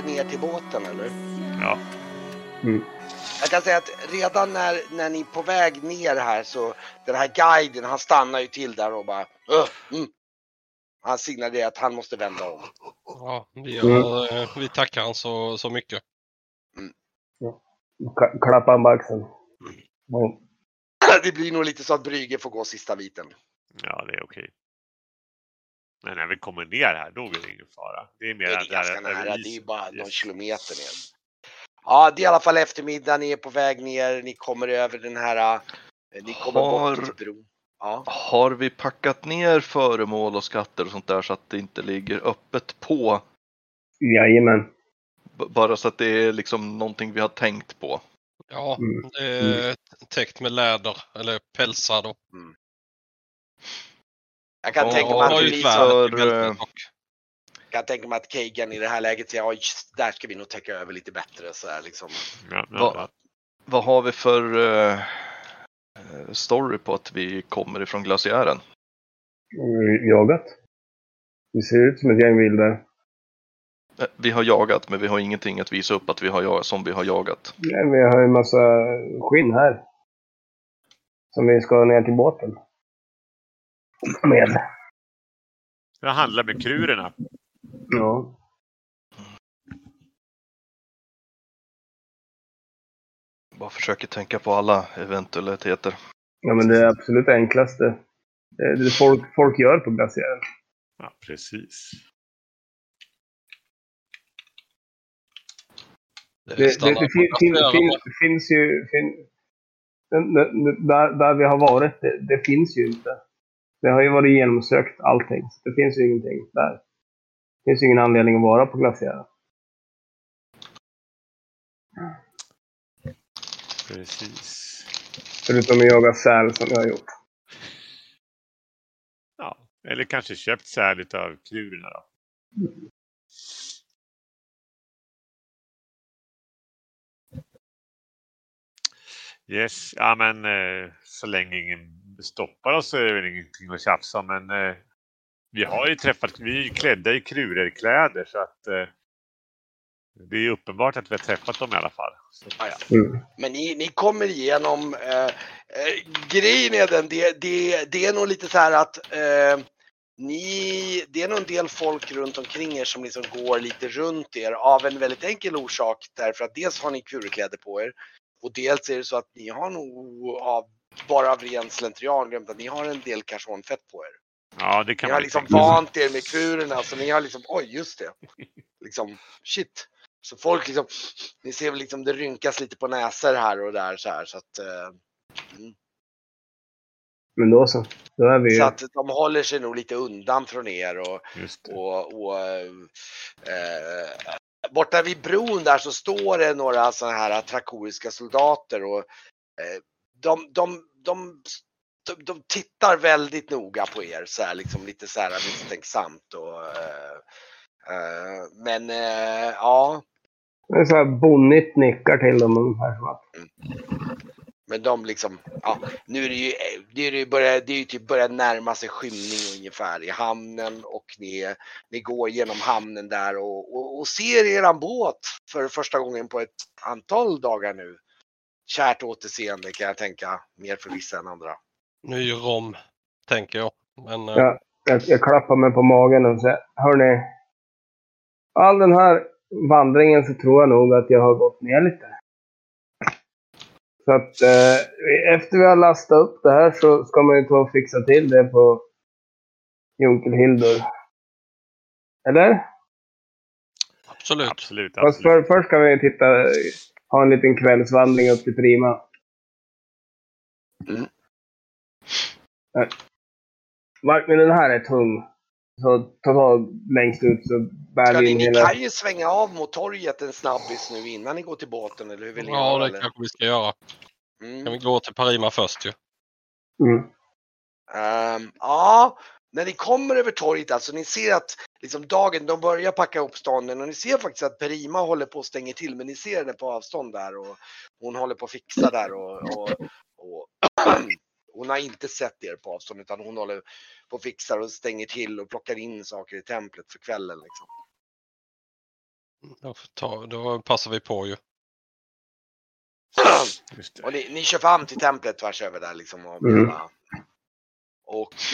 er ner till båten eller? Ja. Mm. Jag kan säga att redan när, när ni är på väg ner här så den här guiden han stannar ju till där och bara "Öh, mm. Han signalerar att han måste vända om. Ja, vi, Mm. eh, vi tackar han så, så mycket. Ka- Klappa honom på axeln. Mm. Det blir nog lite så att Brygge får gå sista biten. Ja, det är okej. Men när vi kommer ner här, då är det ingen fara. Det är mer Det är ganska där- nära, där det är bara någon Yes. kilometer ner. Ja, det är i alla fall eftermiddag, ni är på väg ner, ni kommer över den här, eh, ni kommer Har- bort bron. Ja. Har vi packat ner föremål och skatter och sånt där så att det inte ligger öppet på? Jajamän. B- Bara så att det är liksom någonting vi har tänkt på. Ja, Mm. är täckt med läder eller pälsar då. Jag kan Ja, tänka mig att det ju blir för- eh, och jag kan tänka mig att Kagan i det här läget säger oj, där ska vi nog täcka över lite bättre så här liksom. Ja, ja, Va- ja. Vad har vi för eh, eh, story på att vi kommer ifrån glaciären? Mm, Jagat. Vi ser ut som ett gäng vilda. Eh, Vi har jagat men vi har ingenting att visa upp att vi har jagat, som vi har jagat. Nej, Vi har en massa skinn här. Som vi ska ner till båten. Med. Jag handlar med krurerna. Ja. Bara försöker tänka på alla eventualiteter. ja, men det är absolut det enklaste. Det är det folk, folk gör på glaciären. Ja, precis. Det, det, det, stannar fin, fin, finns ju... Fin, där, där vi har varit, det, det finns ju inte. Det har ju varit genomsökt allting. Så det finns ju ingenting där. Det finns ju ingen anledning att vara på glaciären. Precis. Förutom att jaga säl som jag har gjort. Ja. Eller kanske köpt säl av krurerna då. Yes, ja men eh, så länge ingen stoppar oss så är det väl ingenting att tjafsa om. Men eh, vi har ju träffat, vi är ju klädda i krurerkläder så att eh, det är uppenbart att vi har träffat dem i alla fall. Så, Ja, ja. Mm. Men ni, ni kommer igenom. Eh, eh, grejen är den, det, det, det är nog lite så här att eh, ni, det är nog en del folk runt omkring er som liksom går lite runt er av en väldigt enkel orsak därför att dels har ni kurkläder på er och dels är det så att ni har nog av, bara av ren slentrian glömt att ni har en del cashonfett på er. ja, det kan Ni man har ju liksom tänka vant er med kurerna så ni har liksom, oj just det. Liksom, shit. Så folk liksom, ni ser väl liksom det rynkas lite på näsor här och där så här så att. Eh, Men då så. Då är vi ju... så att de håller sig nog lite undan från er och, Just det. och, och eh, borta vid bron där så står det några sådana här trakoriska soldater och eh, de, de, de, de, tittar väldigt noga på er så här liksom lite så här misstänksamt och eh, eh, men eh, ja, Det är så här bonnigt nickar till dem ungefär som att... men de liksom, ja, nu är det ju, det är ju, börjar, det är ju typ börjar närma sig skymning ungefär i hamnen och ni, ni går genom hamnen där och, och, och ser eran båt för första gången på ett antal dagar nu. Kärt återseende kan jag tänka, mer för vissa än andra. Ny rom, tänker jag. Men eh, Ja. Jag, jag klappar mig på magen och säger, hörni. All den här vandringen så tror jag nog att jag har gått ner lite. Så att eh, efter vi har lastat upp det här så ska man ju ta och fixa till det på Junkelhildur. Eller? absolut. Absolut. Fast absolut. för, först ska vi titta, ha en liten kvällsvandring upp till Prima. Mm. Nej. Mark, men den här är tung. Så ta tag längst ut så bär vi ni, in ni hela... kan ju svänga av mot torget en snabbis nu innan ni går till båten eller hur vill ni Ja, göra? det eller? kanske vi ska göra. Mm. Kan vi gå till Parima först ju? Mm. Ehm, ja, när ni kommer över torget alltså, ni ser att liksom dagen, de börjar packa ihop stånden och ni ser faktiskt att Perima håller på att stänga till men ni ser henne på avstånd där och hon håller på att fixa där och, och, och hon har inte sett er på avstånd utan hon håller på att fixa och stänger till och plockar in saker i templet för kvällen liksom. Då, ta, då passar vi på ju. Just det. Och ni, ni kör fram till templet tvärs över där liksom. Och, Mm. och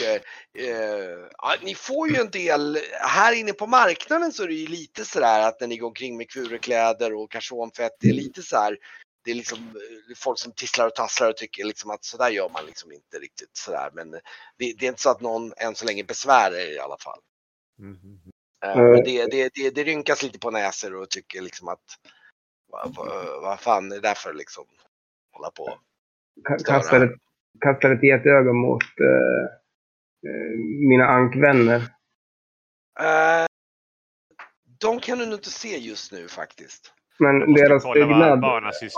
eh, eh, ja, ni får ju en del, här inne på marknaden så är det ju lite sådär att när ni går omkring med kvurekläder och karsonfett, det är lite så här. Det är liksom eh, folk som tisslar och tasslar och tycker liksom att sådär gör man liksom inte riktigt sådär. Men det, det är inte så att någon än så länge besvärar er i alla fall. Mhm. Eh, Mm. Men det, det, det, det rynkas lite på näsor och tycker liksom att vad, vad, vad fan är det där för liksom hålla på. Ka- Kastar ett, kastar ett getöga mot eh, eh, mina ankvänner. Eh, de kan du nog inte se just nu faktiskt. Men deras byggnad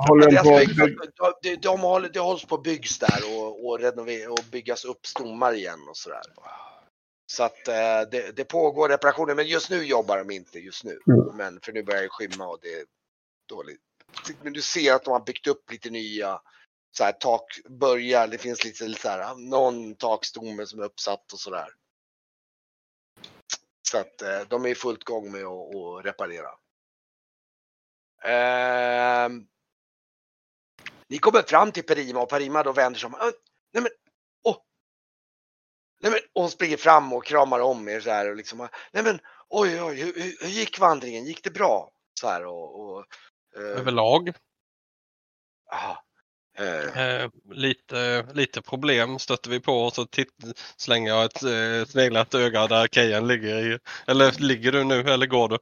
håller de på bygg, de, de, de håller, hålls på att byggs där och, och, renover, och byggas upp stommar igen och sådär. Så att eh, det, det pågår reparationer men just nu jobbar de inte just nu. Mm. Men för nu börjar det skymma och det är dåligt. Men du ser att de har byggt upp lite nya så här, tak, börjar, det finns lite så här, någon takstomme som är uppsatt och sådär. Så att eh, de är i fullt gång med att, att reparera. Ehm, ni kommer fram till Perima och Perima då vänder sig om. "Äh, Nej men, åh! Nej men, och hon springer fram och kramar om er så här och liksom. Nej men, oj oj, hur, hur, gick vandringen? Gick det bra? Så här och. och eh, Överlag. aha. Eh, Eh, lite, lite problem stötte vi på och så titt, slänger jag ett eh, sneglat öga där Kejan ligger. I, eller ligger du nu eller går du?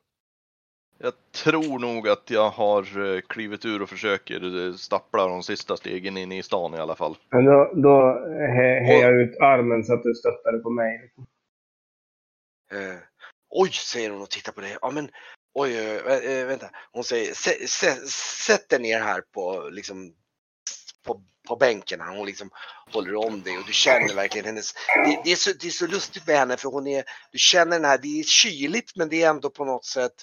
Jag tror nog att jag har klivit ur och försöker stappla de sista stegen in i stan i alla fall. Men då, då he, hejar jag ut armen så att du stöttade på mig. Eh, oj, säger hon och tittar på dig. Ja, men oj, oj, oj, vänta. Hon säger, "Sä- sä- sätt dig ner här på, liksom, på, på bänken. Hon liksom håller om dig och du känner verkligen hennes... Det, det, är så, det är så lustigt med henne för hon är, du känner den här, det är kyligt men det är ändå på något sätt,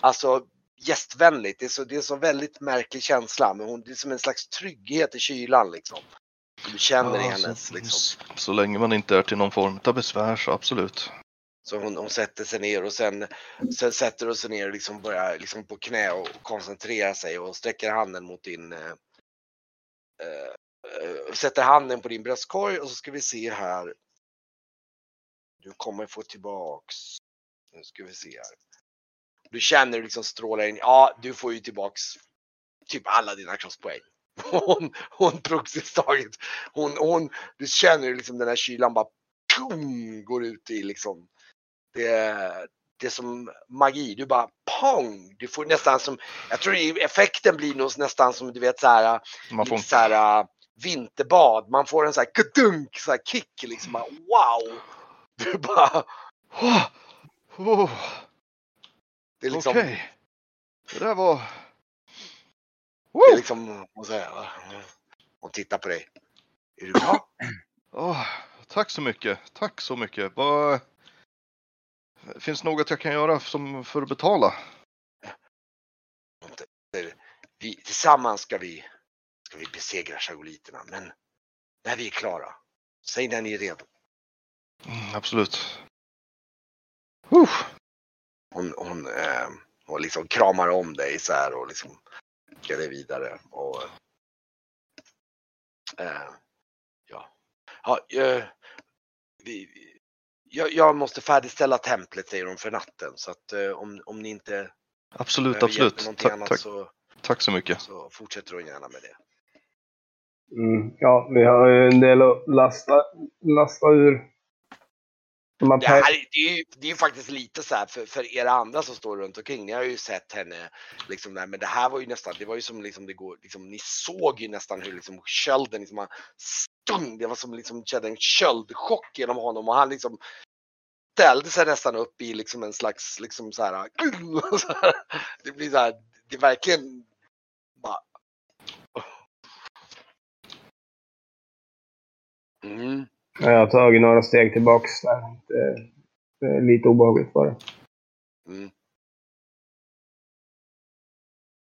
alltså gästvänligt. Det är så, det är så väldigt märklig känsla men hon, det är som en slags trygghet i kylan liksom. Du känner i Ja, hennes så, liksom. så länge man inte är till någon form av besvär så absolut. Så hon, hon sätter sig ner och sen, sen sätter hon sig ner och liksom börjar liksom på knä och koncentrera sig och sträcker handen mot din Eh, eh, sätter handen på din bröstkorg och så ska vi se här. Du kommer få tillbaks. Nu ska vi se här. Du känner liksom strålar in. Ja, du får ju tillbaks typ alla dina crosspoäng. Hon, hon praktiskt taget. Hon, hon, du känner liksom den här kylan bara boom, går ut i liksom det, det är som magi. Du bara pong! Du får nästan som, jag tror effekten blir nog nästan som du vet så här, Man får så här vinterbad. Man får en så här kudunk, så här kick liksom. Bara, wow! Du bara, Oh, oh, det är liksom, Okej. Det där var... det är liksom, hon tittar på dig. Är du bra? Åh, tack så mycket. Tack så mycket. Vad... Finns något jag kan göra som för att betala? Vi, tillsammans ska vi, ska vi besegra chagoliterna, men när vi är klara, säg när ni är redo. Mm, absolut. Uh, hon, hon, eh, hon liksom kramar om dig så här och liksom skickar dig vidare. Och, eh, ja. ja eh, vi, jag, jag måste färdigställa templet säger hon för natten så att eh, om, om ni inte absolut, absolut. Tack, annat tack, Så, tack så mycket. så fortsätter hon gärna med det. Mm, ja, vi har ju en del att lasta, lasta ur. De har Det, här, är- det, är ju, det är ju faktiskt lite så här för, för er andra som står runt omkring. Ni har ju sett henne liksom där, men det här var ju nästan, det var ju som liksom det går, liksom, ni såg ju nästan hur liksom kölden liksom stung. Det var som liksom kände en köldchock genom honom och han liksom ställde sig nästan upp i liksom en slags liksom så här. så här. Det blir så här, det är verkligen bara. Mm. Jag har tagit några steg tillbaks där. Det, det är lite obehagligt bara. Mm.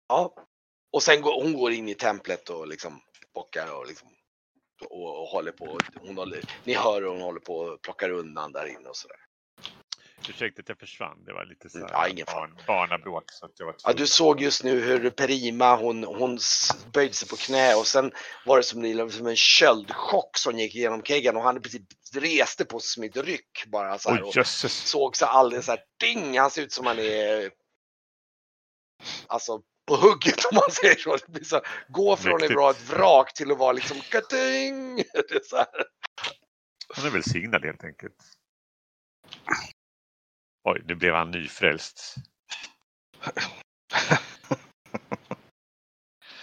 Ja. Och sen går hon går in i templet och liksom bockar och liksom och, och håller på. Hon håller, ni hör hur hon håller på och plockar undan där inne och sådär. Ursäkta att jag försvann. Det var lite så här Ja, ingen barn, barnabråk. Så att jag var Ja, du såg just nu hur Perima, hon, hon böjde sig på knä och sen var det som, som en köldchock som gick igenom Kegan och han i princip reste på sig som ett ryck bara så här. Oj, och såg så alldeles så här ding, han ser ut som han är alltså på hugget om man säger så. Det blir så gå från att vara ett vrak till att vara liksom kating. Det är så här. Han är välsignad helt enkelt. Oj, nu blev han nyfrälst.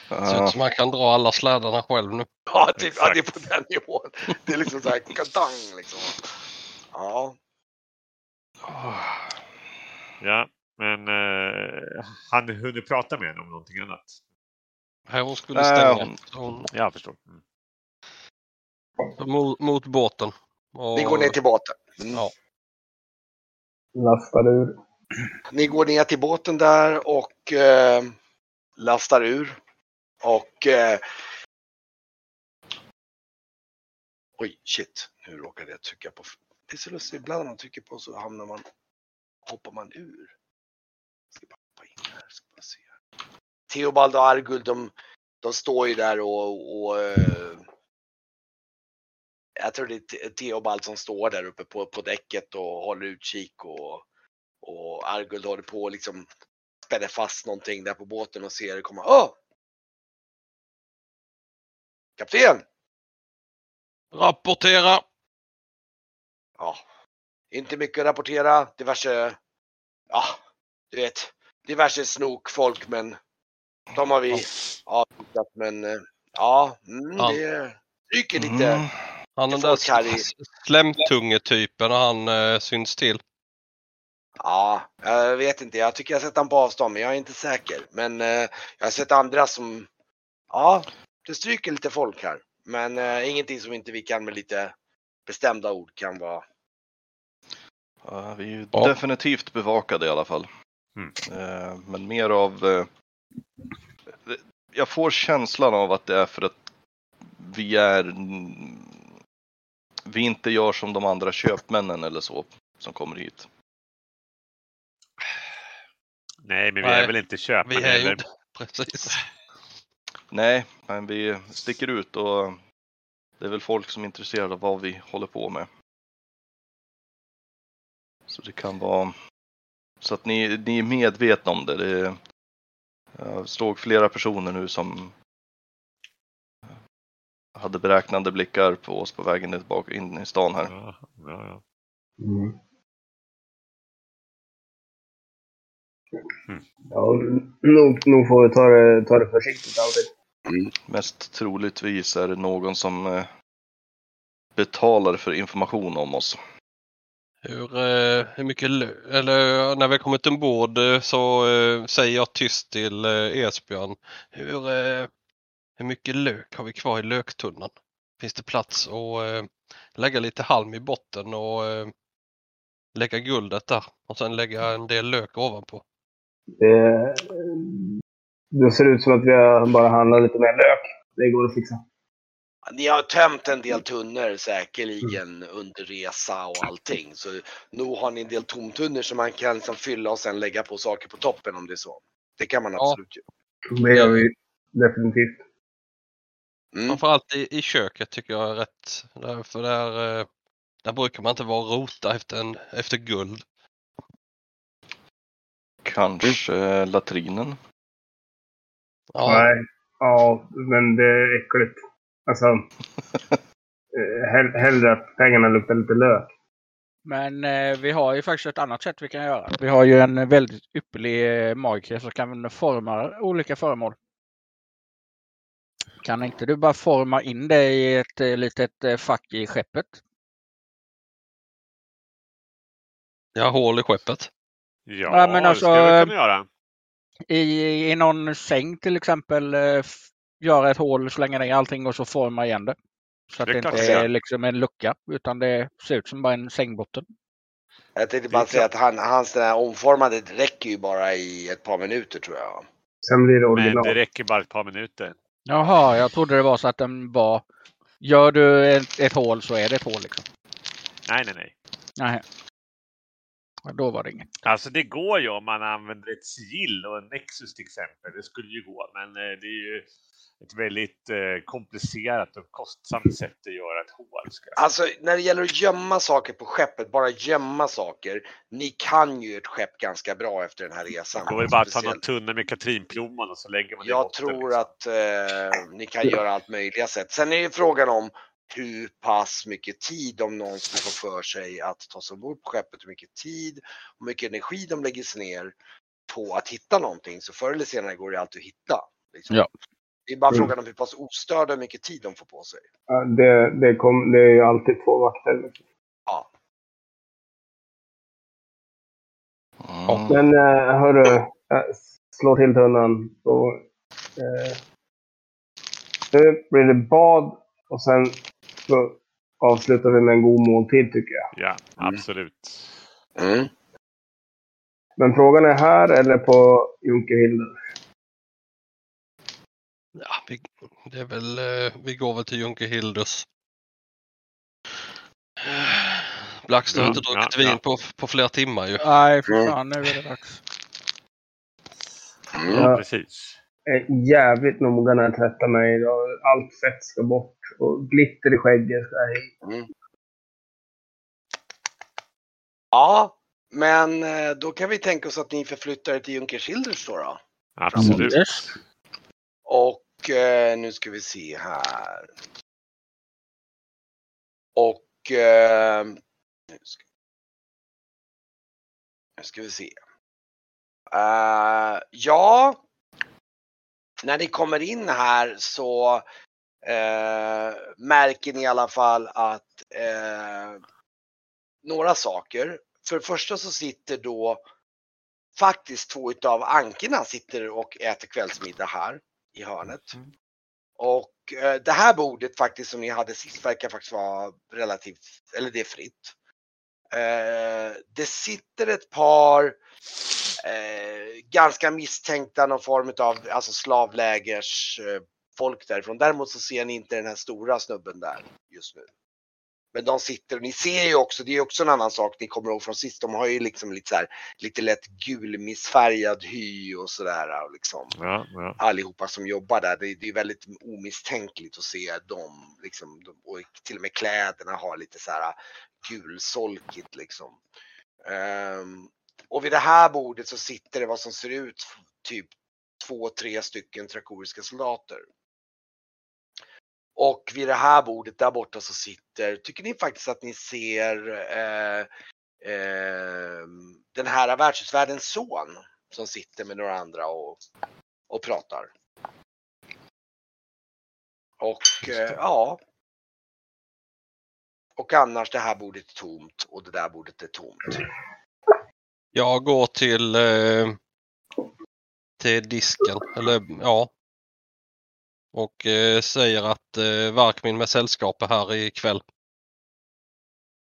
Det ser ut som man kan dra alla slädarna själv nu. Ja, typ, ja, det är på den nivån. Det är liksom så här katang liksom. Ja, Ja, men eh, han hunnit prata med henne om någonting annat. Här hon skulle Nej, stänga. hon- Så hon, Jag förstår. Mm. mot, mot båten. Och, ni går ner till båten. Mm. Ja. Lastar ur. Ni går ner till båten där och eh, lastar ur. Och... Eh, oj, shit. Nu råkade jag trycka på... Det är så lustigt. Ibland när man trycker på så hamnar man... Hoppar man ur. Ska bara hoppa in här. Ska bara se. Theobald och Arguld, de, de står ju där och... och eh, jag tror det är Te- Theobald som står där uppe på, på däcket och håller utkik och och Arguld håller på och liksom spänner fast någonting där på båten och ser det komma. Åh! Kapten! Rapportera! Ja, inte mycket att rapportera. Diverse, ja, du vet, diverse snokfolk men de har vi avvisat men eh, ja, mm, Ja. det ryker lite. Mm. Han den där slemtungetypen han eh, syns till. Ja, jag vet inte. Jag tycker jag har sett han på avstånd men jag är inte säker. Men eh, jag har sett andra som, ja, det stryker lite folk här. Men eh, ingenting som inte vi kan med lite bestämda ord kan vara. Ja, vi är ju Ja. definitivt bevakade i alla fall. Mm. Eh, Men mer av... eh, Jag får känslan av att det är för att vi är... Vi inte gör som de andra köpmännen eller så som kommer hit. Nej, men vi Nej, är väl inte köpmän Vi är heller. inte... Precis. Nej, men vi sticker ut och det är väl folk som är intresserade av vad vi håller på med. Så det kan vara så att ni, ni är medvetna om det. det jag såg flera personer nu som hade beräknande blickar på oss på vägen tillbaka in i stan här. Ja, ja, ja. Mm. Mm. Ja, nog, nog får vi ta det, ta det försiktigt alltid. Mest troligtvis är det någon som eh, betalar för information om oss. Hur, eh, hur mycket eller när vi har kommit ombord eh, så eh, säger jag tyst till Esbjörn. Hur, hur mycket lök har vi kvar i löktunnan? Finns det plats att lägga lite halm i botten och lägga guldet där och sen lägga en del lök ovanpå? Det, det ser ut som att vi har bara handlat lite mer lök. Det går att fixa. Ni har tömt en del tunnor säkerligen under resa och allting. Så nog har ni en del tomtunnor som man kan liksom fylla och sen lägga på saker på toppen om det är så. Det kan man Ja. absolut göra. Det gör vi definitivt. Mm. Framförallt i, i köket tycker jag är rätt. Där, för där, eh, där brukar man inte vara rota efter, en, efter guld. Kanske latrinen. Ja, Nej. Ja, men det är äckligt. Alltså. eh, hell, hellre att pengarna luktar lite lök. Men eh, vi har ju faktiskt ett annat sätt vi kan göra. Vi har ju en väldigt ypperlig eh, magiker som kan forma olika föremål. Kan inte du bara forma in det i ett eh, litet eh, fack i skeppet? jag har hål i skeppet. Ja, Ja, men det alltså, ska vi eh, kunna göra. I, I någon säng till exempel. Göra ett hål, slänga ner allting och så forma igen det. Så att Det det, är klart inte är liksom en lucka utan det ser ut som bara en sängbotten. Jag tänkte Det bara säga att han, hans den här omformade räcker ju bara i ett par minuter tror jag. Sen blir det Men original. det räcker bara ett par minuter. Jaha, jag trodde det var så att den var... Gör du ett, ett hål så är det ett hål liksom. Nej, nej, nej. Nej. Och då var det inget. Alltså det går ju om man använder ett sigill och en Nexus till exempel. Det skulle ju gå, men eh, det är ju ett väldigt eh, komplicerat och kostsamt sätt att göra ett hål. Ska jag säga. Alltså när det gäller att gömma saker på skeppet, bara gömma saker. Ni kan ju ett skepp ganska bra efter den här resan. Då är det bara att ta någon tunna med katrinplommon och så lägger man det Jag botten, tror liksom. att eh, ni kan göra allt möjliga sätt. Sen är det frågan om hur pass mycket tid de någonsin får för sig att ta sig ombord på skeppet, hur mycket tid och mycket energi de lägger ner på att hitta någonting. Så förr eller senare går det alltid att hitta. Liksom. Ja. Det är bara Mm. frågan om hur pass ostörda och mycket tid de får på sig. Ja, det, det, kom, det är ju alltid två vakter. Liksom. Mm. Men eh, hörru, slår till tunnan. Så, eh, nu blir det bad och sen så avslutar vi med en god måltid tycker jag. Ja, absolut. Mm. Men frågan är här eller på Junkerhilden? Det är väl, eh, vi går väl till Junker Hilders. Blackstone har Ja, inte druckit ja, vin ja. på, på flera timmar ju. Nej, för Mm. fan nu är det dags. Mm. Ja. Precis. Jag är jävligt noga när jag tvättar mig. idag. Allt fett ska bort. Och glitter i skägget ska jag i. Ja, men eh, då kan vi tänka oss att ni förflyttar er till Junkershilders då. då. Absolut. Yes. Och eh, nu ska vi se här. Och eh, nu, ska, nu ska vi se. Uh, ja, när ni kommer in här så eh, märker ni i alla fall att eh, några saker. För det första så sitter då faktiskt två utav ankorna sitter och äter kvällsmiddag här i hörnet. Och eh, det här bordet faktiskt som ni hade sist verkar faktiskt vara relativt, eller det är fritt. Eh, det sitter ett par eh, ganska misstänkta någon form av alltså slavlägers eh, folk därifrån. Däremot så ser ni inte den här stora snubben där just nu. Men de sitter och ni ser ju också, det är också en annan sak ni kommer ihåg från sist. De har ju liksom lite så här, lite lätt gulmissfärgad hy och sådär liksom Ja, ja. allihopa som jobbar där. Det, det är väldigt omisstänkligt att se dem. Liksom, de, och till och med kläderna har lite så här gulsolkigt liksom. Ehm, och vid det här bordet så sitter det vad som ser ut typ två, tre stycken trakoriska soldater. Och vid det här bordet där borta så sitter, tycker ni faktiskt att ni ser eh, eh, den här värdshusvärdens son som sitter med några andra och och pratar. Och eh, ja. Och annars det här bordet är tomt och det där bordet är tomt. Jag går till, eh, till disken, eller ja. Och eh, säger att eh, Varkmin med sällskap är här ikväll.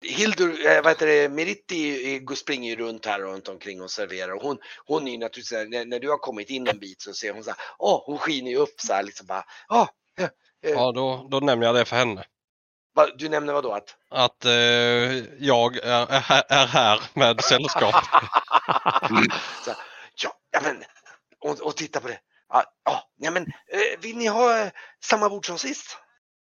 Hildur, eh, vad heter det, Meritti går- springer ju runt här runt omkring och serverar. Och hon, hon är ju naturligtvis, när, när du har kommit in en bit så ser hon så här, åh, hon skiner ju upp så här liksom bara, åh, eh, eh, Ja, då, då nämner jag det för henne. vad- du nämner vad då att? Att eh, jag är, är, här- är här med sällskap. så, ja men, och, och titta på det. Ja, ja, ja men, eh, vill ni ha eh, samma bord som sist?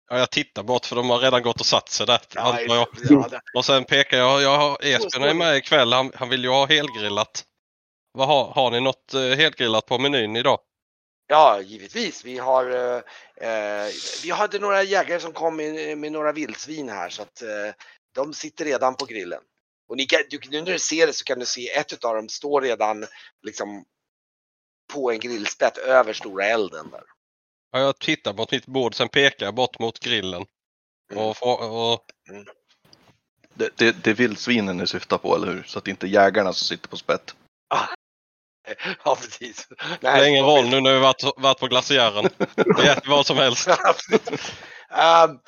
Ja, jag tittar bort för de har redan gått och satt sig där. Ja, jag. ja, det- Och sen pekar jag, jag har, Esbjörn är med ikväll, han, han vill ju ha helgrillat. Vad har, har ni något eh, helgrillat på menyn idag? Ja, givetvis. Vi har, eh, eh, vi hade några jägare som kom med, med några vildsvin här så att eh, de sitter redan på grillen. Och ni kan, du, nu när du ser det så kan du se ett av dem står redan liksom på en grillspett över stora elden där. Ja, jag tittar mot mitt bord, sen pekar jag bort mot grillen. Mm. Och, och, Det, det, det är vildsvinen ni syftar på, eller hur? Så att det inte är jägarna som sitter på spett. Ja, precis. det spelar ingen roll nu när vi varit, varit på glaciären. Vi äter vad som helst. um,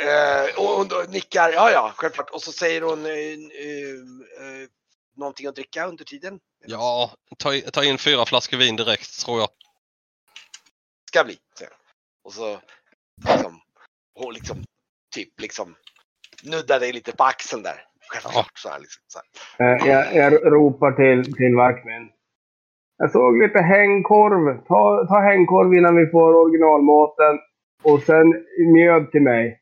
eh, och hon nickar, ja ja, självklart. Och så säger hon eh, eh, någonting att dricka under tiden. Ja, ta, ta in fyra flaskor vin direkt tror jag. ska bli. Och så liksom, hon liksom, typ liksom nuddar dig lite på axeln där. Självklart så här liksom. Så här. Eh, Jag, jag ropar till, till Varkmin. Jag såg lite hängkorv. Ta, ta hängkorv innan vi får originalmaten. Och sen mjöd till mig.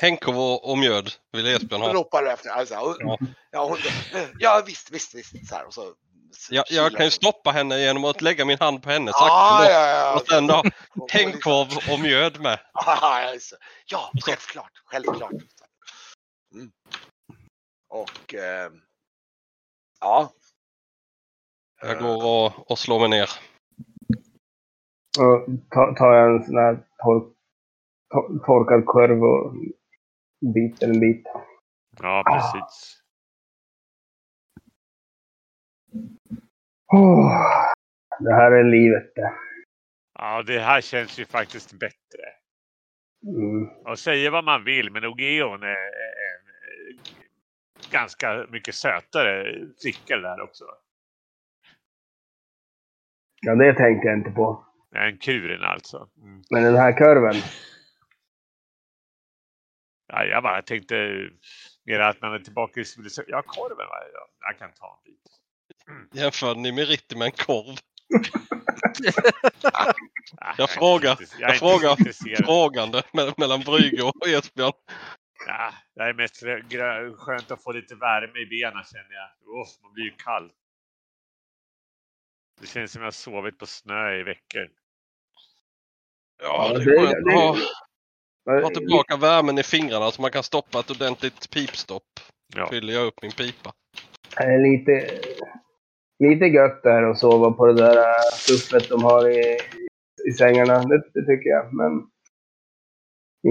Henkorv och, och mjöd vill Esbjörn ha. ropar efter. Alltså, och, Ja. ja. hon, ja, visst, visst, visst. Så här, och så, Jag, jag kan ju stoppa henne genom att lägga min hand på hennes Ja, axel. ja, ja. Och sen då, och liksom- hängkorv och mjöd med. Ja, självklart. Självklart. Mm. Och eh, ja, Jag går och, och slår mig ner. Ta- tar jag en sån här tor, tor, torkad korv och biter en bit. Ja, precis. Oh, det här är livet det. Ja, det här känns ju faktiskt bättre. Mm. Och säga vad man vill, men Ogeon är en ganska mycket sötare flicka där också. Ja, det tänkte jag inte på. Än kuren alltså. Mm. Men den här kurven. Ja, jag bara tänkte mer att man är tillbaka i civilisationen. Ja, korven va? Ja, jag kan ta en bit. Jämförde ni Meritti med en korv? Jag frågar, jag inte frågar. Frågande me- mellan Brygge och Esbjörn. Ja, det är mest skönt att få lite värme i benen känner jag. Oh, man blir ju kall. Det känns som jag har sovit på snö i veckor. Ja, det är skönt ha, tillbaka värmen i fingrarna så man kan stoppa ett ordentligt pipstopp. Ja. Fyller jag upp min pipa. Det är lite, lite gött där att sova på det där äh, fluffet de har i, i sängarna. Det, det tycker jag. Men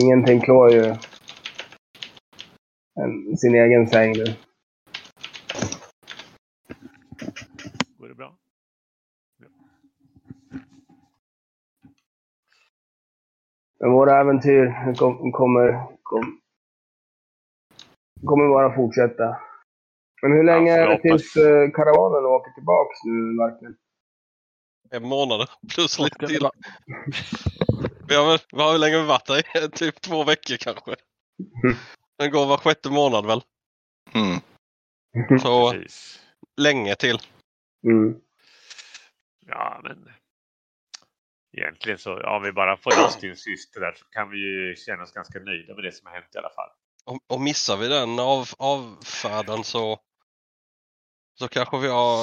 ingenting klår ju en, sin egen säng nu. Går det bra? Men våra äventyr kom, kommer, kom, kommer bara fortsätta. Men hur länge Ja, är det tills eh, karavanen åker tillbaks nu, verkligen? Fem månader plus lite till. Vi har, väl, vi har hur länge vi varit där? Typ två veckor kanske. Mm. Den går var sjätte månad väl? Mm. Så Precis. länge till. Mm. Ja, men egentligen så, ja, om vi bara får loss din syster där så kan vi ju känna oss ganska nöjda med det som har hänt i alla fall. Och, och missar vi den av, avfärden så så kanske vi har,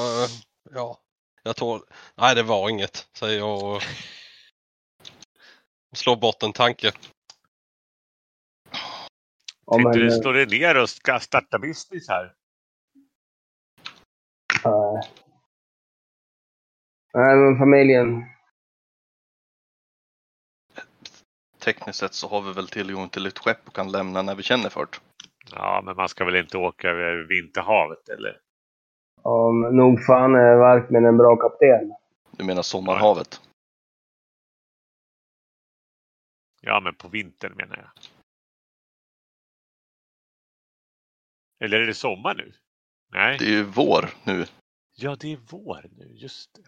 ja, jag tror, nej det var inget, säger jag och slår bort en tanke. Ja, men, du eh, slå dig ner och ska starta business här? äh, nej, men familjen. Tekniskt sett så har vi väl tillgång till ett skepp och kan lämna när vi känner för det. Ja, men man ska väl inte åka över Vinterhavet eller? Ja, nog fan är Varkmin en bra kapten. Du menar sommarhavet? Ja, men på vintern menar jag. Eller är det sommar nu? Nej. Det är ju vår nu. Ja, det är vår nu, just det.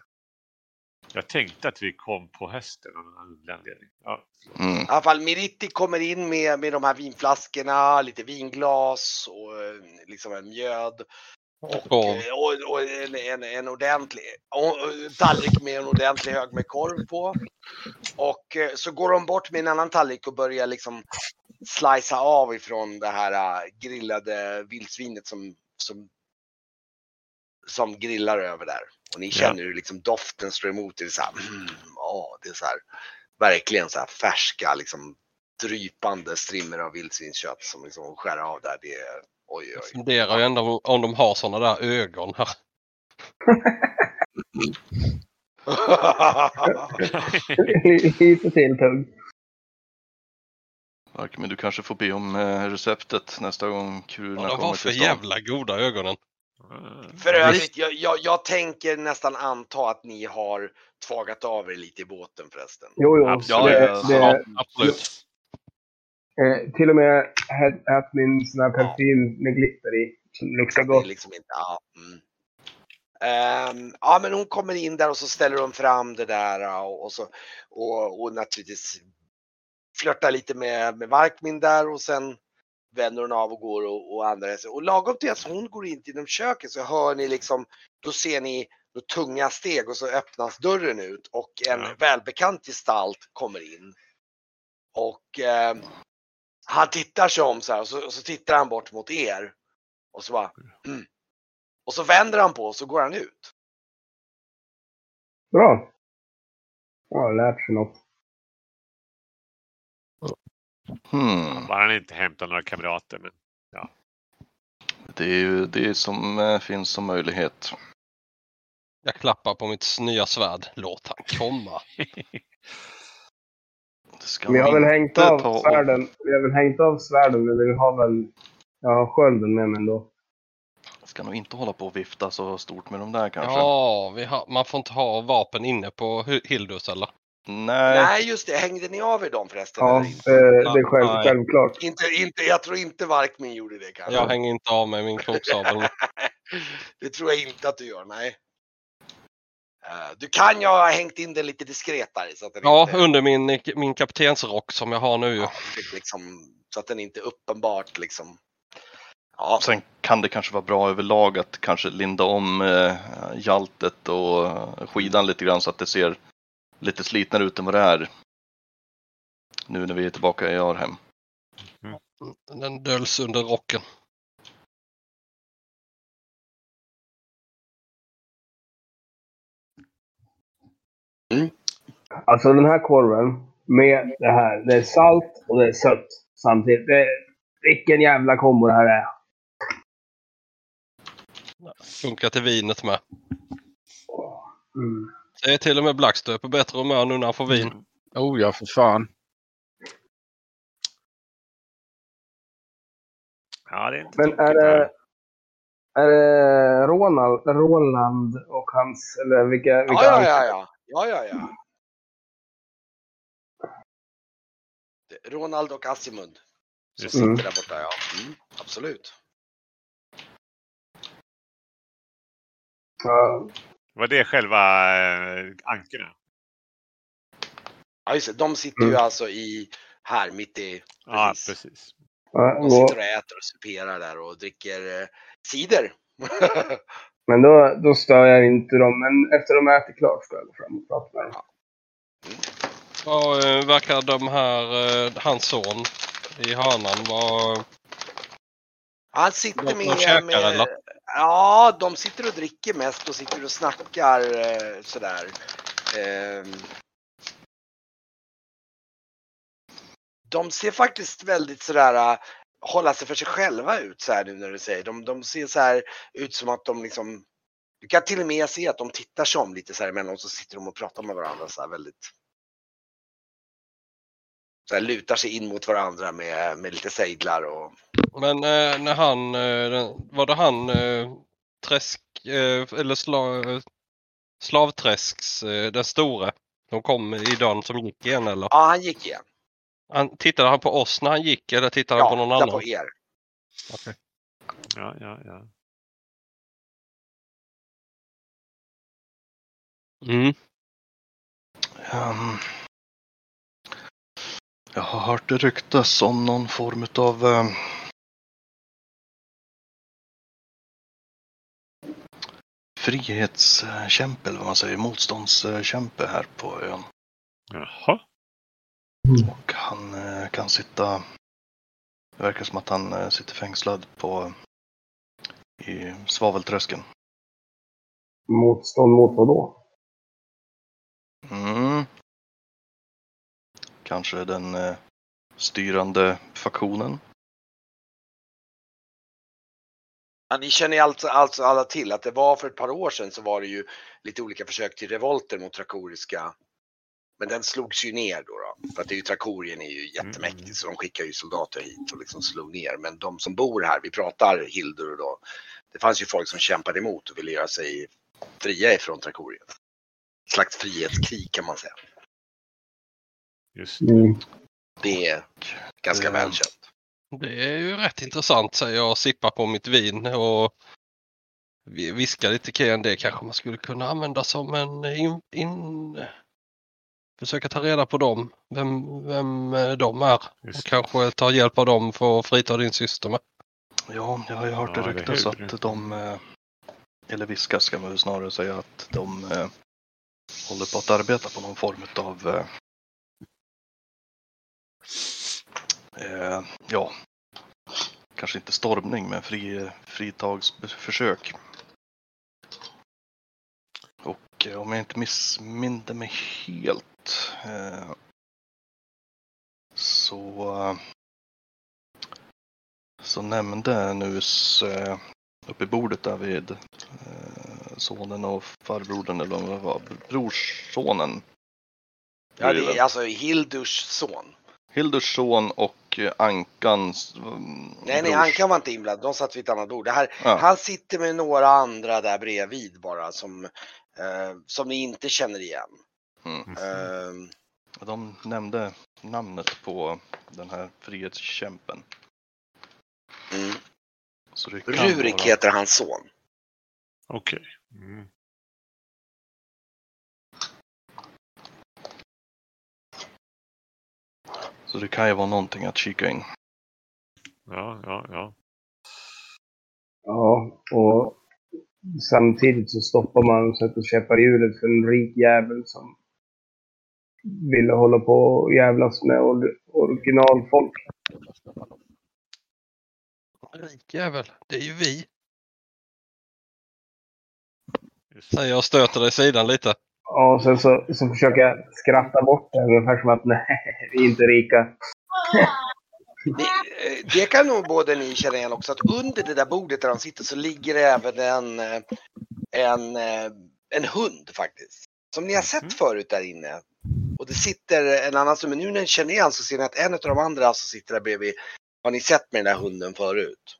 Jag tänkte att vi kom på hösten av någon anledning. Ja, Mm. I alla fall Miritti kommer in med, med de här vinflaskorna, lite vinglas och eh, liksom en mjöd. Och, Korv. eh, och, och en, en, en ordentlig och, och tallrik med en ordentlig hög med korv på. Och eh, så går de bort med en annan tallrik och börjar liksom slicea av ifrån det här grillade vildsvinet som, som, som grillar över där. Och ni Ja. känner hur liksom doften står emot. Det är så här, mm, ja, det är så här verkligen så här färska, liksom drypande strimmer av vildsvinskött som liksom skär av där. Det är oj, Jag oj. funderar ju ändå om- om de har sådana där ögon här. Lite till tugg. Men du kanske får be om eh, receptet nästa gång kurerna Ja, de kommer var för till stan. jävla goda ögonen. För övrigt, jag, jag, jag tänker nästan anta att ni har tvagat av er lite i båten förresten. Jo, jo. Absolut. Det, Ja, det, Ja, absolut. eh, till och med ät- ät min sån här parfym med glitter i. Luktar Det gott. liksom inte, ja. Mm. Ehm, ja men hon kommer in där och så ställer hon fram det där och, och så och, och naturligtvis flörtar lite med, med Varkmin där och sen vänder hon av och går och, och andra sig. Och lagom till att hon går in genom köket så hör ni liksom, då ser ni då tunga steg och så öppnas dörren ut och en Ja. välbekant gestalt kommer in. Och eh, han tittar sig om så här och så, och så tittar han bort mot er. Och så bara, mm. Och så vänder han på och så går han ut. Bra. Ja, har lärt sig något. Hmm. Bara han inte hämtar några kamrater. Men Det är ju det som eh, finns som möjlighet. Jag klappar på mitt nya svärd. Låt han komma. Det ska Vi har väl hängt inte av ta och- svärden. Vi har väl hängt av svärden, men vi har väl... Jag har skölden med mig ändå. Ska nog inte hålla på och vifta så stort med de där kanske. Ja, vi har, man får inte ha vapen inne på Hi- Hildus eller? Nej, Nej just det, hängde ni av er dem förresten? Ja, eller inte? det, det är själv, Nej. självklart. Inte, inte, jag tror inte Varkmin gjorde det kanske. Jag hänger inte av med min kroksabel. det tror jag inte att du gör, nej. Eh, Du kan ju ha hängt in den lite diskretare så att den Ja, inte... under min, min kaptensrock som jag har nu. Ja, liksom, så att den inte uppenbart liksom... Ja, sen kan det kanske vara bra överlag att kanske linda om eh, jaltet och eh, skidan lite grann så att det ser lite slitnare ut än vad det är. Nu när vi är tillbaka i Arhem. Den döljs under rocken. Alltså den här korven med det här. Det är salt och det är sött samtidigt. Det, vilken jävla kombo det här är. Funkar till vinet med. Mm. Det är till och med Blackstöp på bättre humör nu när han får vin. Oh ja, för fan. ja, det är inte Men tokigt är det. Är det Ronald, Roland och hans... Eller vilka... vilka ja, ja, ja, ja. ja, ja, Ronald och Assimund. Som Just sitter Mm. där borta, ja. Mm, absolut. Ja, Var det själva eh, ankorna? Ja, just det. De sitter ju Mm. alltså i, här mitt i, Ja, Precis. precis. ja, de och- sitter och äter och superar där och dricker eh, cider. Men då, då stör jag inte dem. Men efter de ätit klart ska jag gå fram och prata med dem. Vad eh, verkar de här, eh, hans son i hörnan vara... Han sitter De- de med, käkar, med eller? Ja, de sitter och dricker mest och sitter och snackar eh, sådär. Eh, de ser faktiskt väldigt sådär eh, hålla sig för sig själva ut så här nu när du säger. De, de ser så här ut som att de liksom du kan till och med se att de tittar sig om lite så här emellanåt så sitter de och pratar med varandra så här väldigt så här lutar sig in mot varandra med, med lite sejdlar och men eh, när han, eh, var det han eh, träsk, eh, eller sla, slavträsks, eh, den store? De kom i dagen som gick igen eller? ja, han gick igen. Han, tittade han på oss när han gick eller tittade han Ja, på någon annan? på er. Ja, ja, ja. Mm. Ehm, jag har hört det ryktas om någon form av um, frihetskämpe eller vad man säger, motståndskämpe här på ön. Jaha. Och han eh, kan sitta, det verkar som att han eh, sitter fängslad på i svaveltröskeln. Motstånd mot vad då? Mm. Kanske den eh, styrande faktionen. Ja, ni känner alltså, alltså alla till att det var för ett par år sedan så var det ju lite olika försök till revolter mot trakoriska. Men den slogs ju ner då. då för att det är ju Trakorien är ju jättemäktig Mm. så de skickar ju soldater hit och liksom slog ner. Men de som bor här, vi pratar Hildur då. Det fanns ju folk som kämpade emot och ville göra sig fria ifrån Trakorien. Ett slags frihetskrig kan man säga. Just Mm. Det är ganska Det- välkänt. Det är ju rätt intressant säger jag och sippar på mitt vin och vi- viskar lite kring det kanske man skulle kunna använda som en in, in, försöka ta reda på dem. Vem, vem eh, de är. Och Just kanske ta hjälp av dem för att frita din syster med. Ja, jag har ju hört Ja, det ryktas att de, eh, eller viskas ska man väl snarare säga, att de eh, håller på att arbeta på någon form av eh, ja, kanske inte stormning, men fri, fritagsförsök. Och eh, om jag inte missminner mig helt eh, så så nämnde Nus eh, uppe i bordet där vid eh, sonen och farbrodern eller vad det var, brorssonen. Ja, det är alltså Hildurs son. Hildurs son och eh, Ankans mm, Nej, nej, brors- Ankan var inte inblandad. De satt vid ett annat bord. Det här, Ja. Han sitter med några andra där bredvid bara som, eh, som ni inte känner igen. Mm. Eh, De nämnde namnet på den här frihetskämpen. mm. Rurik vara- heter hans son. Okej. Mm. Så det kan ju vara någonting att kika in. Ja, ja, ja. Ja, och samtidigt så stoppar man och sätter käppar i hjulet för en rik jävel som ville hålla på och jävlas med or- originalfolk. Rik jävel, det är ju vi. Just. Säger jag stöter dig i sidan lite. Ja, och sen så, så försöker jag skratta bort det ungefär som att nej, vi är inte rika. Eh, det kan nog både ni känna igen också att under det där bordet där de sitter så ligger det även en, en, en hund faktiskt. Som ni har sett Mhm. förut där inne. Och det sitter en annan som, men nu när ni känner igen så ser ni att en av de andra som sitter där bredvid har ni sett med den där hunden förut.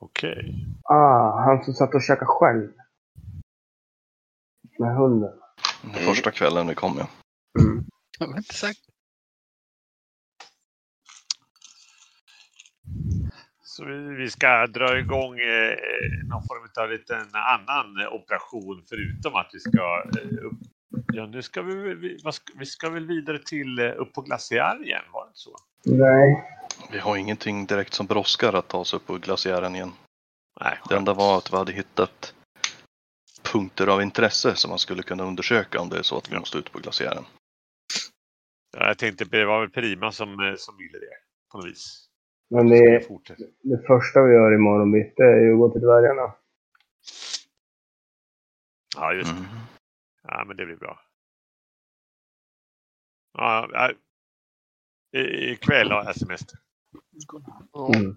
Okej. Ah, han som satt och käkade själv. Med hunden. Den Mm. första kvällen vi kom ja. Mm. Jag har inte sagt. Så vi, vi ska dra igång eh, någon form av liten annan operation förutom att vi ska eh, upp, Ja, nu ska vi, vi, vad ska, vi ska väl vidare till eh, upp på glaciär igen, var det inte så? Nej. Vi har ingenting direkt som brådskar att ta oss upp på glaciären igen. Nej, Det enda var att vi hade hittat punkter av intresse som man skulle kunna undersöka om det är så att vi måste ut på glaciären. Ja, jag tänkte det var väl Prima som, eh, som ville det på något vis. Men det, det första vi gör imorgon bitti är ju att gå till dvärgarna. Ja, just det. Mm. Ja, men det blir bra. Ja, ja. I- Ikväll har jag semester. Mm.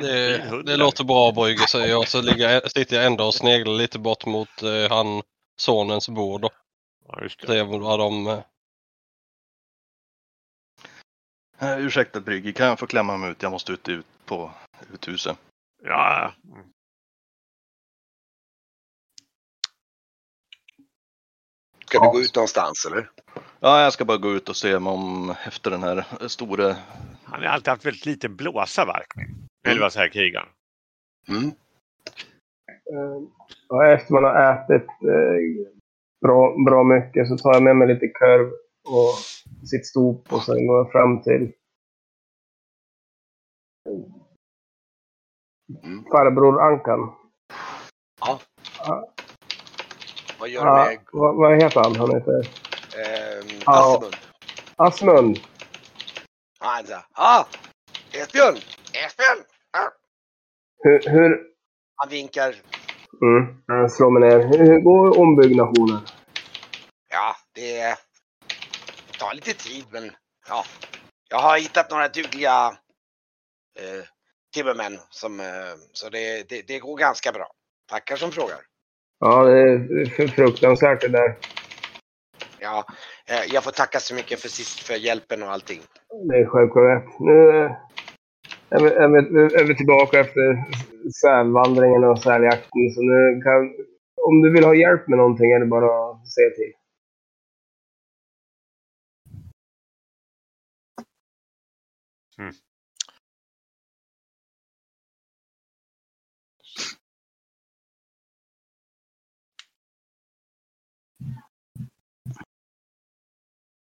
Det, det låter bra Brygge säger jag. Så ligger, sitter jag ändå och sneglar lite bort mot eh, han sonens bord. då. Ja, just det. Ser vad de... Eh, Eh, ursäkta Brygge, kan jag få klämma mig ut? Jag måste ut, ut på uthuset. Ja, mm. Ska du gå ut någonstans eller? Ja, jag ska bara gå ut och se mig om efter den här stora... han har alltid haft väldigt liten blåsa, Varkmin. Eller vad säger krigaren? Mm. Eh, Och efter man har ätit eh, bra, bra mycket så tar jag med mig lite korv och sitt stop och sen går jag fram till Mm. farbror Ankan. Ja. Ja. Vad gör du Ja, med vad, vad heter han? Han heter eh, Ja. Asmund. Ja, han sa, ah, Esbjörn! Esbjörn! Ah. Hur, hur, Han vinkar. mm, jag slår mig ner. Hur, hur går ombyggnationen? Ja, det tar lite tid men ja. Jag har hittat några dugliga eh, timmermän som, eh, så det, det, det går ganska bra. Tackar som frågar. Ja, det är fruktansvärt det där. Ja, eh, jag får tacka så mycket för sist för hjälpen och allting. Det är självklart. Nu eh, är vi, är vi, är vi tillbaka efter sälvandringen och säljakten. Så nu kan, om du vill ha hjälp med någonting är det bara att säga till.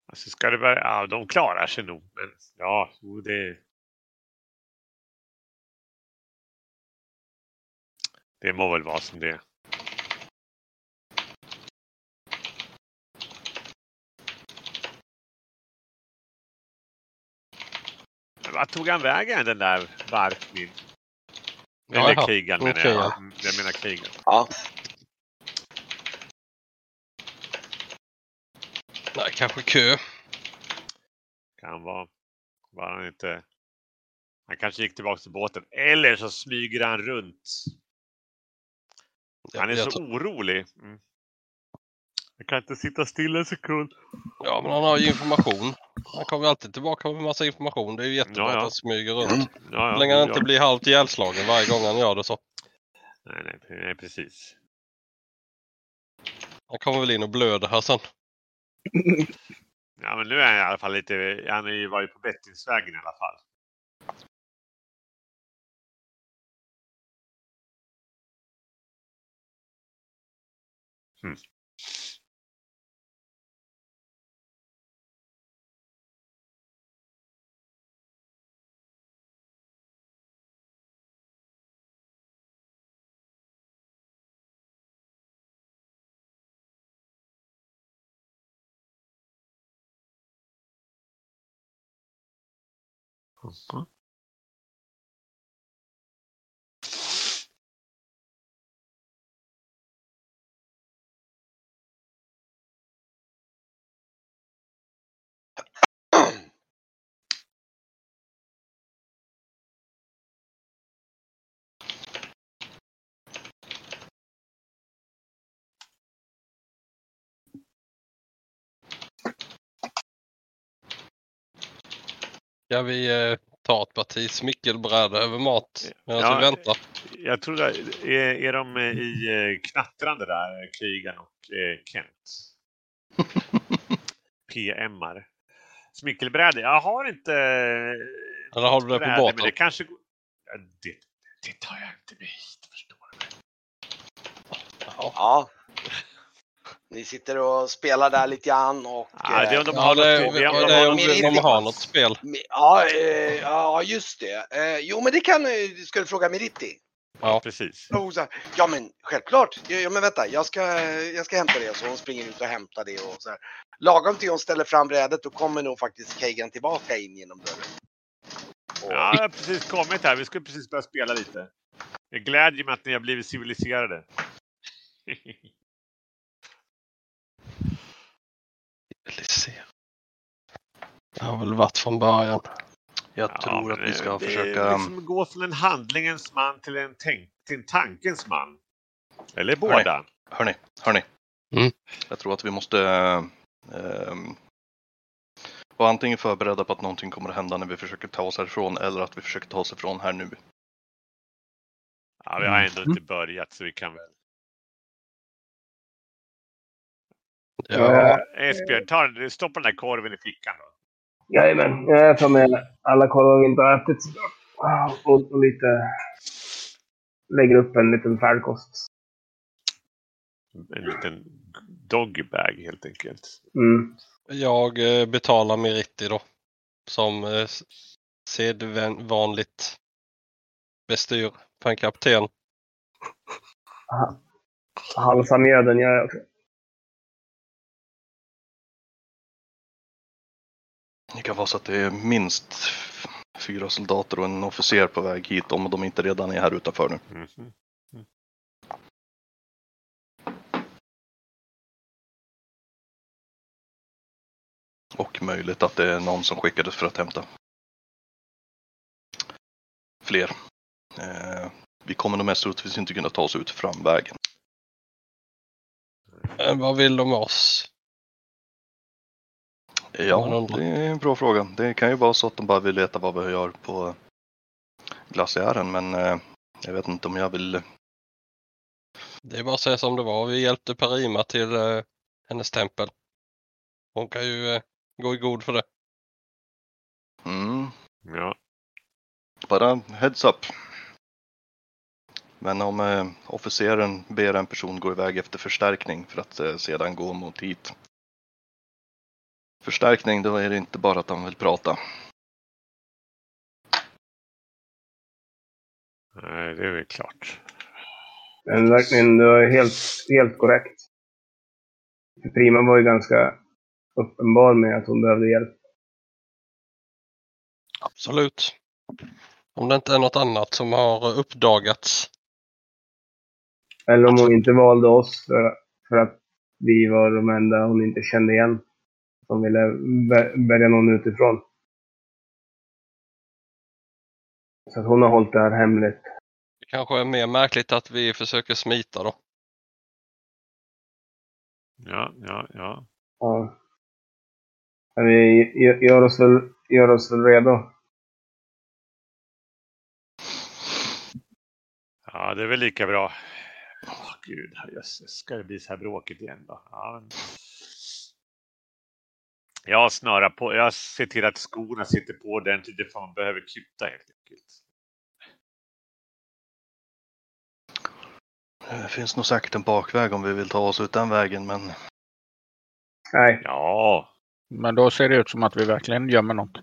Alltså ska det vara, ja, de klarar sig nog. Men ja, det... Det må väl vara som det är. Vart tog han vägen den där Varkmin? Eller Jaha, Keegan menar jag. ja. Jag menar Keegan. Ja. Nej, kanske kö. Kan vara. Var han inte... Han kanske gick tillbaka till båten. Eller så smyger han runt. Han är Jag så tror- orolig. Mm. Jag kan inte sitta still en sekund. Ja, men han har ju information. Han kommer alltid tillbaka med massa information. Det är ju jättebra Ja, ja. att han smyger runt. Ja, Så länge han inte blir halvt ihjälslagen varje gång han gör det så. Nej, nej, nej, precis. Han kommer väl in och blöder här sen. Ja, men nu är han i alla fall lite... Han är ju- var ju på bättringsvägen i alla fall. Hmm. Hmm. Ska vi eh, ta ett parti smickelbräda över mat medan Ja, vi väntar? Jag tror det är, är de eh, i eh, knattrande där, Keegan och eh, Kent? PMar. Smickelbräde. Jag har inte... eh, Eller har du det på bräde, Men båten? det kanske. Ja, det, det tar jag inte med hit, förstår du. Ja. ja. Ni sitter och spelar där lite grann och... Ja, det är om de har något... det, det är om det de är har om något de, de har något spel. Ja, eh, ja just det. Eh, jo, men det kan eh, Ska du fråga Meritti? Ja. Precis. Ja, men självklart. Ja, ja, men vänta, jag ska, jag ska hämta det. Så hon springer ut och hämtar det. Och så här. Lagom till hon ställer fram brädet, då kommer nog faktiskt Kagan tillbaka in genom dörren. Och, Ja, jag har precis kommit här. Vi skulle precis börja spela lite. Jag glädjer mig att ni har blivit civiliserade. Civilisera. Det har väl varit från början. Jag Ja, tror att vi ska det försöka... Är liksom gå från en handlingens man till en, tänk, till en tankens man. Eller båda. Hörni, hörni. Mm. Jag tror att vi måste eh, vara antingen förberedda på att någonting kommer att hända när vi försöker ta oss härifrån eller att vi försöker ta oss ifrån här nu. Ja, vi har ändå Mm. inte börjat så vi kan väl. Ja, Esbjörn, ta, den- stoppa den där korven i fickan då. Jajamän, jag tar med alla korvar vi inte har ätit Och, och lite... Lägger upp en liten färdkost. En liten doggybag helt enkelt. Mm. jag eh, betalar Meritti då. Som eh, sedvanligt bestyr för en kapten. Halsa mjöden gör jag också. Kan vara så att det är minst fyra soldater och en officer på väg hit om de inte redan är här utanför nu. Mhm. Och möjligt att det är någon som skickades för att hämta fler. Eh, vi kommer nog mest troligtvis inte kunna ta oss ut framvägen. Eh, vad vill de med oss? Ja, det är en bra fråga. Det kan ju vara så att de bara vill veta vad vi gör på glaciären, men eh, jag vet inte om jag vill... Det är bara att säga som det var. Vi hjälpte Parima till eh, hennes tempel. Hon kan ju eh, gå i god för det. Mm, Ja. bara heads up. Men om eh, officeren ber en person gå iväg efter förstärkning för att eh, sedan gå mot hit. Förstärkning då är det inte bara att han vill prata. Nej, det är väl klart. Men verkligen, du är helt, helt korrekt. Prima var ju ganska uppenbar med att hon behövde hjälp. Absolut. Om det inte är något annat som har uppdagats. Eller om hon inte valde oss för, för att vi var de enda hon inte kände igen. Som ville vä- välja någon utifrån. Så att hon har hållit det här hemligt. Det kanske är mer märkligt att vi försöker smita då. Ja, ja, ja. Ja. Men vi gö- gör oss väl, gör oss väl redo. Ja, det är väl lika bra. Åh, gud, jösses, ska det bli så här bråkigt igen då? Ja, men... Jag snörar på. Jag ser till att skorna sitter på ordentligt. Det fan behöver kuta helt enkelt. Det finns nog säkert en bakväg om vi vill ta oss ut den vägen men Nej, Ja, Men då ser det ut som att vi verkligen gömmer något.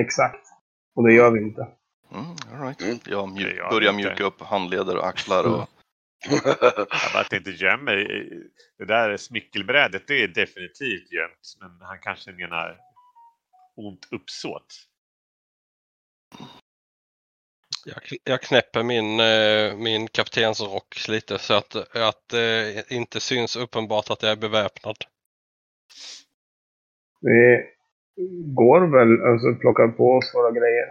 exakt. Och det gör vi inte. mm, all right. Mm. jag mjuk, börjar mjuka upp handleder och axlar och jag bara tänkte gömma mig. Det där smickelbrädet, det är definitivt gömt. Men han kanske menar ont uppsåt. Jag, kn- jag knäpper min, eh, min kaptensrock lite så att, att det inte syns uppenbart att jag är beväpnad. Vi går väl, alltså plockar på oss våra grejer.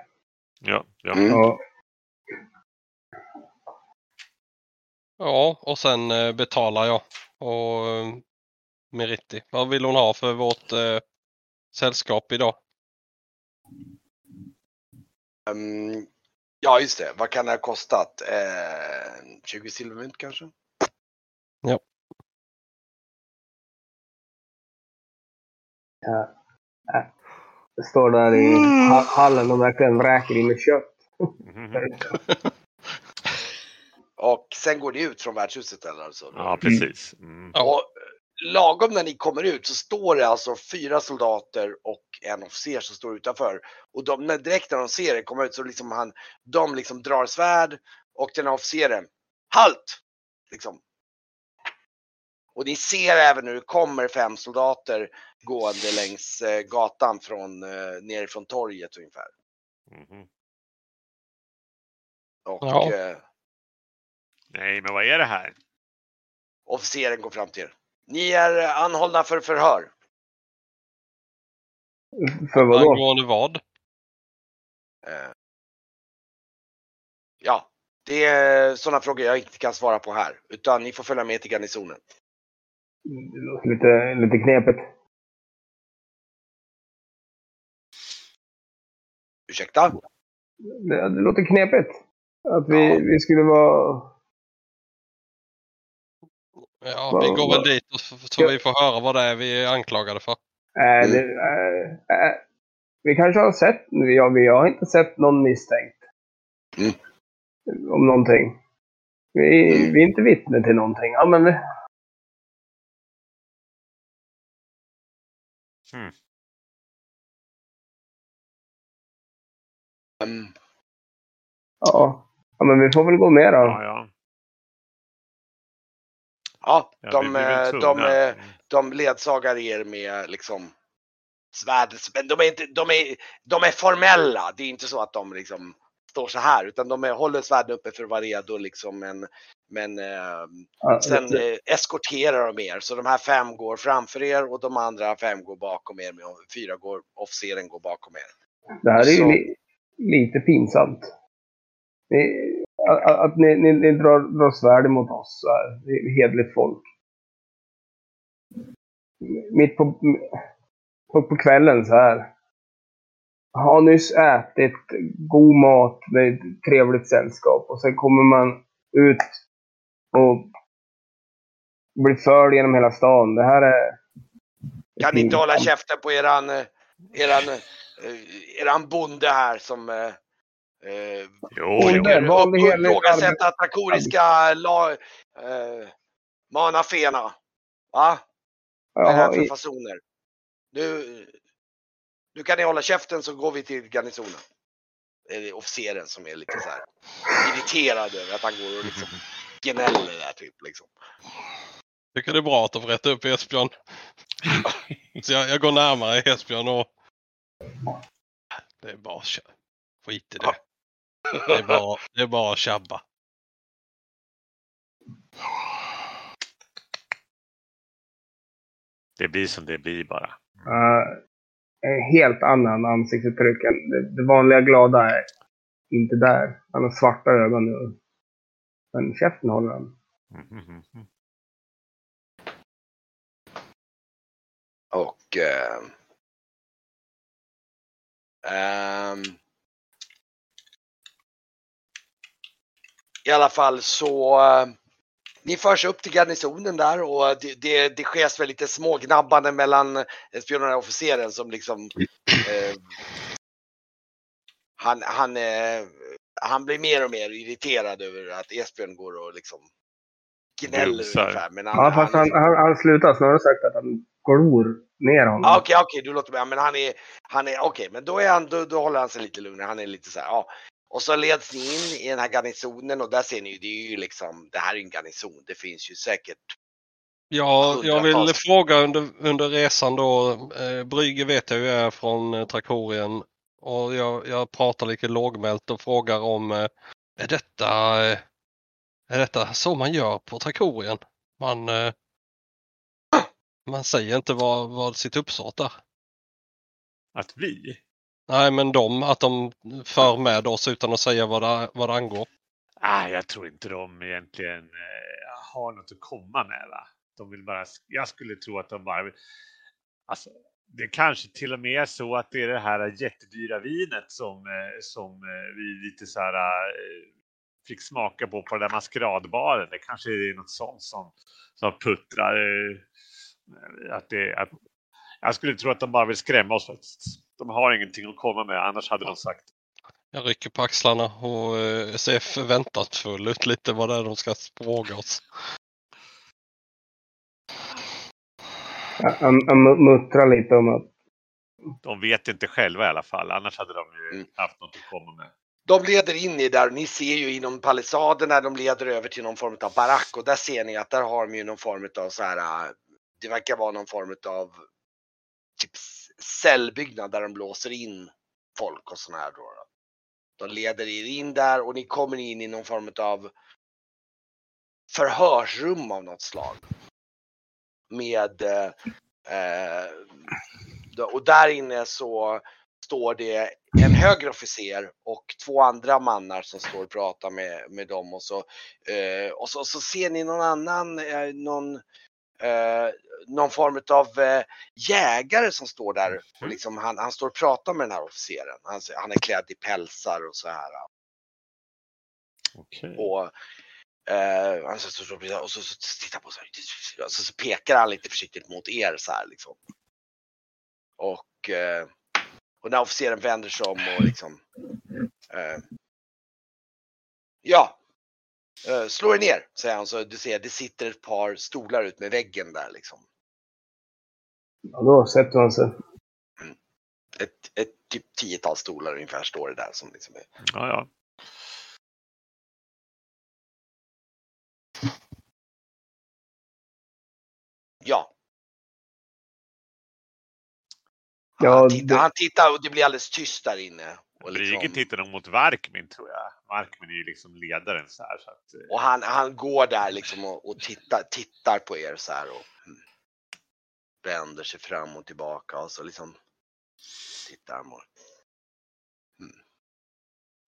Ja, ja. Mm. Ja, Ja, och sen eh, betalar jag. Och eh, Meritti, vad vill hon ha för vårt eh, sällskap idag? Ehm, ja, just det. Vad kan det ha kostat? Eh, 20 silvermynt kanske? det står där i ha- hallen och verkligen vräker i med kött. Mhm. Och sen går ni ut från värdshuset eller alltså? Ja, precis. Mm. Och lagom när ni kommer ut så står det alltså fyra soldater och en officer som står utanför. Och de, när, direkt när de ser er komma ut så liksom han, de liksom drar svärd och den här officeren, halt! Liksom. Och ni ser även hur det kommer fem soldater gående längs eh, gatan från, eh, nerifrån torget ungefär. Mhm. Och Ja. Nej, men vad är det här? officeren går fram till er. Ni är anhållna för förhör. För vadå? Angående vad? Eh, ja, det är sådana frågor jag inte kan svara på här. Utan ni får följa med till garnisonen. Det låter lite, lite knepigt. Ursäkta? Det, det låter knepigt. Att vi, Ja. vi skulle vara... Ja, vi går väl dit och så, vi får höra vad det är vi är anklagade för. Äh, Mm. det, äh, äh, vi kanske har sett... Ja, vi har inte sett någon misstänkt. Mm. Om någonting. Vi, vi är inte vittne till någonting. Ja, men vi, Mm, ja. ja, men vi får väl gå med då. Ja, ja. Ja, ja de, väl eh, de, eh, de ledsagar er med liksom svärd. Men de är, inte, de, är, de är formella. Det är inte så att de liksom står så här. Utan de är, håller svärden uppe för att vara redo liksom. Men, men eh, Ja, Sen eh, eskorterar de er, så de här fem går framför er och de andra fem går bakom er. Med, fyra går, officeren går bakom er. Det här är ju Så- li, lite pinsamt. Ni, att att ni, ni, ni drar, drar svärd mot oss. hederligt folk. Mitt på, på, på kvällen så här. Har nyss ätit god mat med ett trevligt sällskap och sen kommer man ut och blir förd genom hela stan. Det här är... Kan ni inte hålla käften på eran, eh, eran, eh, eran bonde här som eh, ifrågasätta takoriska la, eh, mana fena. Va? Vad är det här för fasoner? Nu, Du kan ni hålla käften så går vi till garnisonen. Det är officeren som är lite så här irriterad över att han går och liksom gnäller där typ liksom. Tycker det är bra att de får rätta upp Esbjörn. Så jag, jag går närmare Esbjörn och... Det är bara tja- skit i det. Det är bara, det är bara att tjabba. Det blir som det blir bara. Uh, en helt annan ansiktsuttryck. än Det, det vanliga glada är inte där. Han har svarta ögon nu. Men käften håller han. Mm. Och... Eh, ehm, I alla fall så... eh, ni förs upp till garnisonen där och det, det, det sker väl lite smågnabbande mellan spionerna och officeren som liksom... Eh, han, han, eh, han blir mer och mer irriterad över att Esbjörn går och liksom gnäller ungefär. Men han, Ja, fast han, han, han slutar snarare sagt att han glor ner honom. Okej, okej, du låter mig. Men han är, han är okej, men då är han, då, då håller han sig lite lugnare. Han är lite så här, ja. Och så leds ni in i den här garnisonen och där ser ni ju, det är ju liksom, det här är ju en garnison. Det finns ju säkert, Ja, jag vill fråga under, under resan då. Eh, Brygge vet jag ju är från eh, Trakorien. Och jag, jag pratar lite lågmält och frågar om eh, är detta, eh, är detta så man gör på Trakorien? Man, eh, man säger inte vad, vad sitt uppsåt är. Att vi? Nej, men de, att de för med oss utan att säga vad det, vad det angår. Ah, jag tror inte de egentligen eh, har något att komma med. Va? De vill bara, jag skulle tro att de bara vill... Alltså, det kanske till och med är så att det är det här jättedyra vinet som, eh, som eh, vi lite så här eh, fick smaka på på den där maskeradbaren. Det kanske är något sånt som, som puttrar. Att det, att, jag skulle tro att de bara vill skrämma oss. faktiskt de har ingenting att komma med. Annars hade de sagt Jag rycker på axlarna och eh, ser förväntansfull ut lite vad det är de ska fråga oss. Han, han mu- muttrar lite om att de vet inte själva i alla fall. Annars hade de ju Mm. haft något att komma med. de leder in i där, ni ser ju inom palissaderna, de leder över till någon form av barack och där ser ni att där har de ju någon form av så här, äh, det verkar vara någon form av typ cellbyggnad där de blåser in folk och sådana här då. De leder er in där och ni kommer in i någon form av förhörsrum av något slag. Med eh, eh och där inne så står det en högre officer och två andra mannar som står och pratar med, med dem och så, eh, och så, så ser ni någon annan, eh, någon, eh, någon form av eh, jägare som står där och liksom han, han står och pratar med den här officeren. Han, han är klädd i pälsar och så här. Okej. Och, eh, han och så, så tittar på så, här, och så, så pekar han lite försiktigt mot er så här liksom. Och, eh, och när officeren vänder sig om och liksom eh, Ja. Eh, slå er ner, säger han. Så du ser, det sitter ett par stolar ut med väggen där liksom. ja, då sätter han sig. Ett, ett typ tiotal stolar ungefär står det där som liksom är. Ja, ja. Ja. Ja, han, tittar, det- han tittar och det blir alldeles tyst där inne. Och, Brygge liksom, tittar nog mot Varkmin tror jag. Varkmin är ju liksom ledaren så här. Så att, eh, och han, han går där liksom och, och tittar, tittar på er så här och mm, vänder sig fram och tillbaka och så liksom tittar han. Och,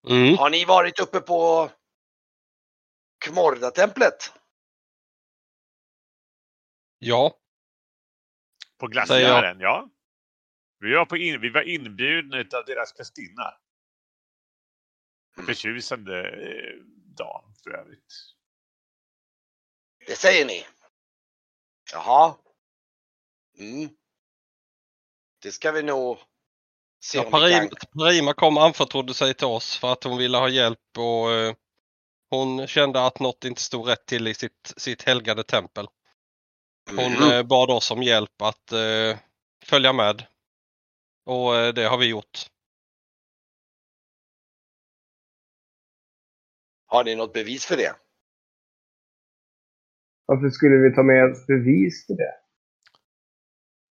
Mm. Har ni varit uppe på Kmorda-templet? Ja, på glaciären, ja. Vi var, på in, vi var inbjudna av deras prästinna. Mm. Förtjusande eh, dam för övrigt. Det säger ni? Jaha. Mm. Det ska vi nog se ja om vi Parima, kan. Parima kom och anförtrodde sig till oss för att hon ville ha hjälp och eh, hon kände att något inte stod rätt till i sitt, sitt helgade tempel. Hon Mhm. eh, bad oss om hjälp att eh, följa med. Och eh, det har vi gjort. Har ni något bevis för det? Varför skulle vi ta med ett bevis till det?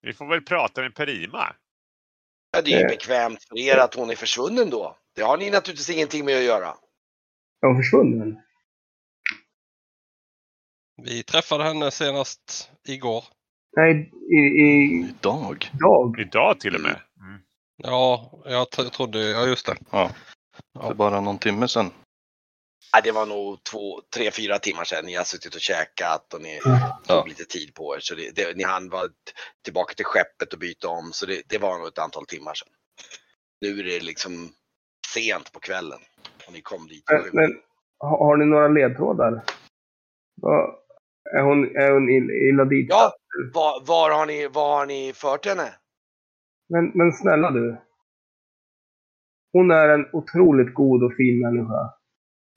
Vi får väl prata med Perima. Ja, det är ju Eh. bekvämt för er att hon är försvunnen då. Det har ni naturligtvis ingenting med att göra. Är hon försvunnen? Vi träffade henne senast igår. Nej, i, i Idag? dag. Idag till och med. Mm. Ja, jag trodde, ja just det. Ja. Ja. För bara någon timme sedan. Ja, det var nog två, tre, fyra timmar sedan ni har suttit och käkat och ni Ja. tog lite tid på er. Så det, det, ni hann vara tillbaka till skeppet och byta om. Så det, det var nog ett antal timmar sedan. Nu är det liksom sent på kvällen. Och ni kom dit. Men, men har, har ni några ledtrådar? Vad- är hon, är hon ill- illa dit? Ja, var, var, har ni, var har ni fört henne? Men, men snälla du. Hon är en otroligt god och fin människa.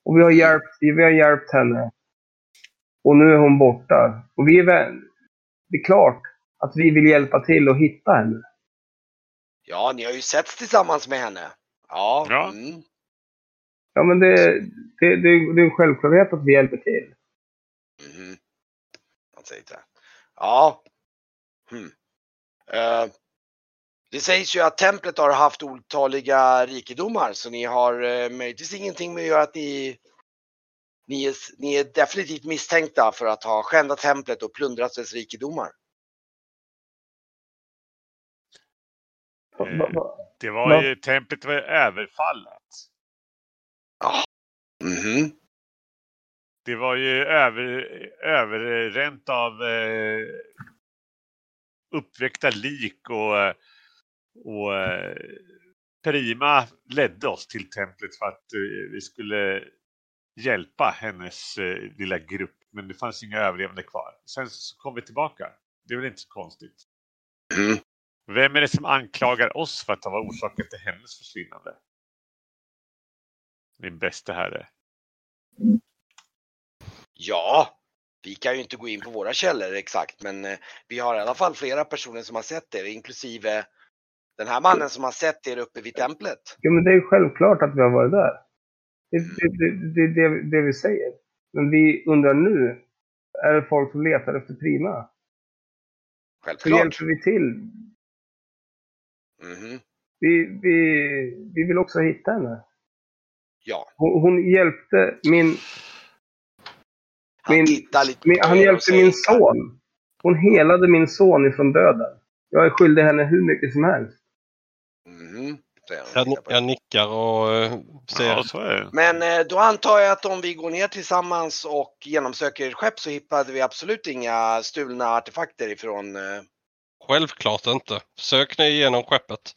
Och vi har hjälpt, vi har hjälpt henne. Och nu är hon borta. Och vi är vän. Det är klart att vi vill hjälpa till och hitta henne. Ja, ni har ju setts tillsammans med henne. Ja. Ja. Mm. Ja, men det, det, det, det är en självklarhet att vi hjälper till. Mhm. Han säger det. Ja. Hmm. Eh, det sägs ju att templet har haft otaliga rikedomar så ni har uh, möjligtvis ingenting med att göra att ni ni är, ni är definitivt misstänkta för att ha skändat templet och plundrat dess rikedomar. Va? Det var Ja. ju, templet var ju överfallet. Mhm. Det var ju över, överränt av eh, uppväckta lik och, eh, och eh, Prima ledde oss till templet för att eh, vi skulle hjälpa hennes eh, lilla grupp. Men det fanns inga överlevande kvar. Sen så kom vi tillbaka. Det är väl inte så konstigt. Mhm. Vem är det som anklagar oss för att ha varit orsaken till hennes försvinnande? Min bästa herre. Ja, vi kan ju inte gå in på våra källor exakt, men vi har i alla fall flera personer som har sett er, inklusive den här mannen som har sett er uppe vid templet. Ja, men det är ju självklart att vi har varit där. Det är det, det, det, det, det vi säger. Men vi undrar nu, är det folk som letar efter Prima? Självklart. hjälper vi till. Mhm. Vi, vi, vi vill också hitta henne. Ja, Hon, hon hjälpte min, han Min- tittar lite min han hjälpte min son. Hon helade min son ifrån döden. Jag är skyldig henne hur mycket som helst. Och Jag, jag nickar och eh, ser. Ja, så är det. Men eh, då antar jag att om vi går ner tillsammans och genomsöker ert skepp så hittade vi absolut inga stulna artefakter ifrån... eh, Självklart inte. Sök ni igenom skeppet.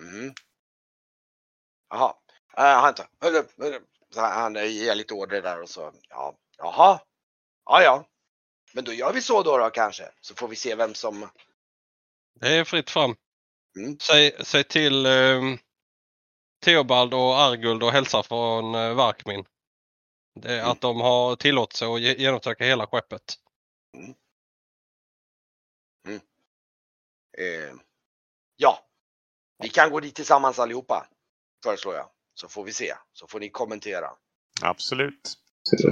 mhm. Jaha. Han han ger lite order där och så, ja, jaha. Ja, ja. Men då gör vi så då, då kanske. Så får vi se vem som... Det är fritt fram. Mm. Säg, säg till eh, Theobald och Arguld och hälsa från eh, Varkmin. Det Mm. att de har tillåtelse att ge- genomsöka hela skeppet. Eh, ja. Vi kan gå dit tillsammans allihopa. Föreslår jag. Så får vi se. Så får ni kommentera. Absolut. Så,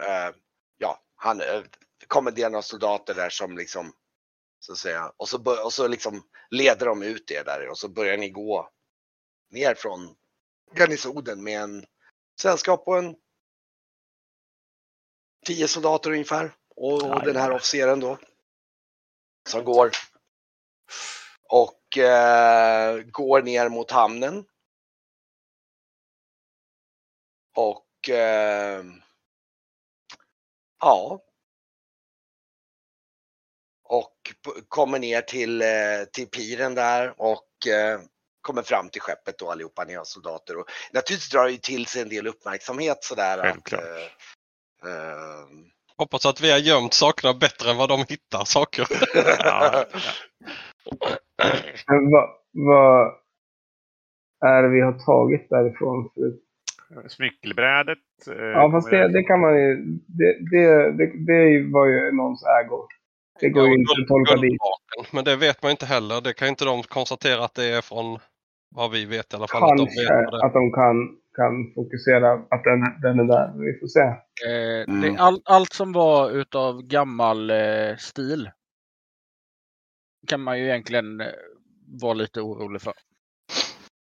eh, ja, han eh, kommenderar några soldater där som liksom, så att säga, och så, bör, och så liksom leder de ut er där och så börjar ni gå ner från garnisonen med en sällskap på en tio soldater ungefär och, och den här officeren då. Som går och eh, går ner mot hamnen. Och eh, ja. Och kommer ner till, eh, till piren där och eh, kommer fram till skeppet då allihopa, ni har soldater. Och naturligtvis drar det ju till sig en del uppmärksamhet sådär. Att, Självklart. eh, Hoppas att vi har gömt sakerna bättre än vad de hittar saker. Ja. Vad, vad är det vi har tagit därifrån? För, Smyckelbrädet. ja, fast det, det kan man ju... Det, det, det, det var ju någons ägo. Det går ju inte att tolka dit. Men det vet man inte heller. Det kan ju inte de konstatera att det är från vad vi vet i alla fall. Att de Kanske det är. att de kan, kan fokusera att den, den är där. Vi får se. Eh, Mm. det, all, allt som var utav gammal eh, stil kan man ju egentligen eh, vara lite orolig för.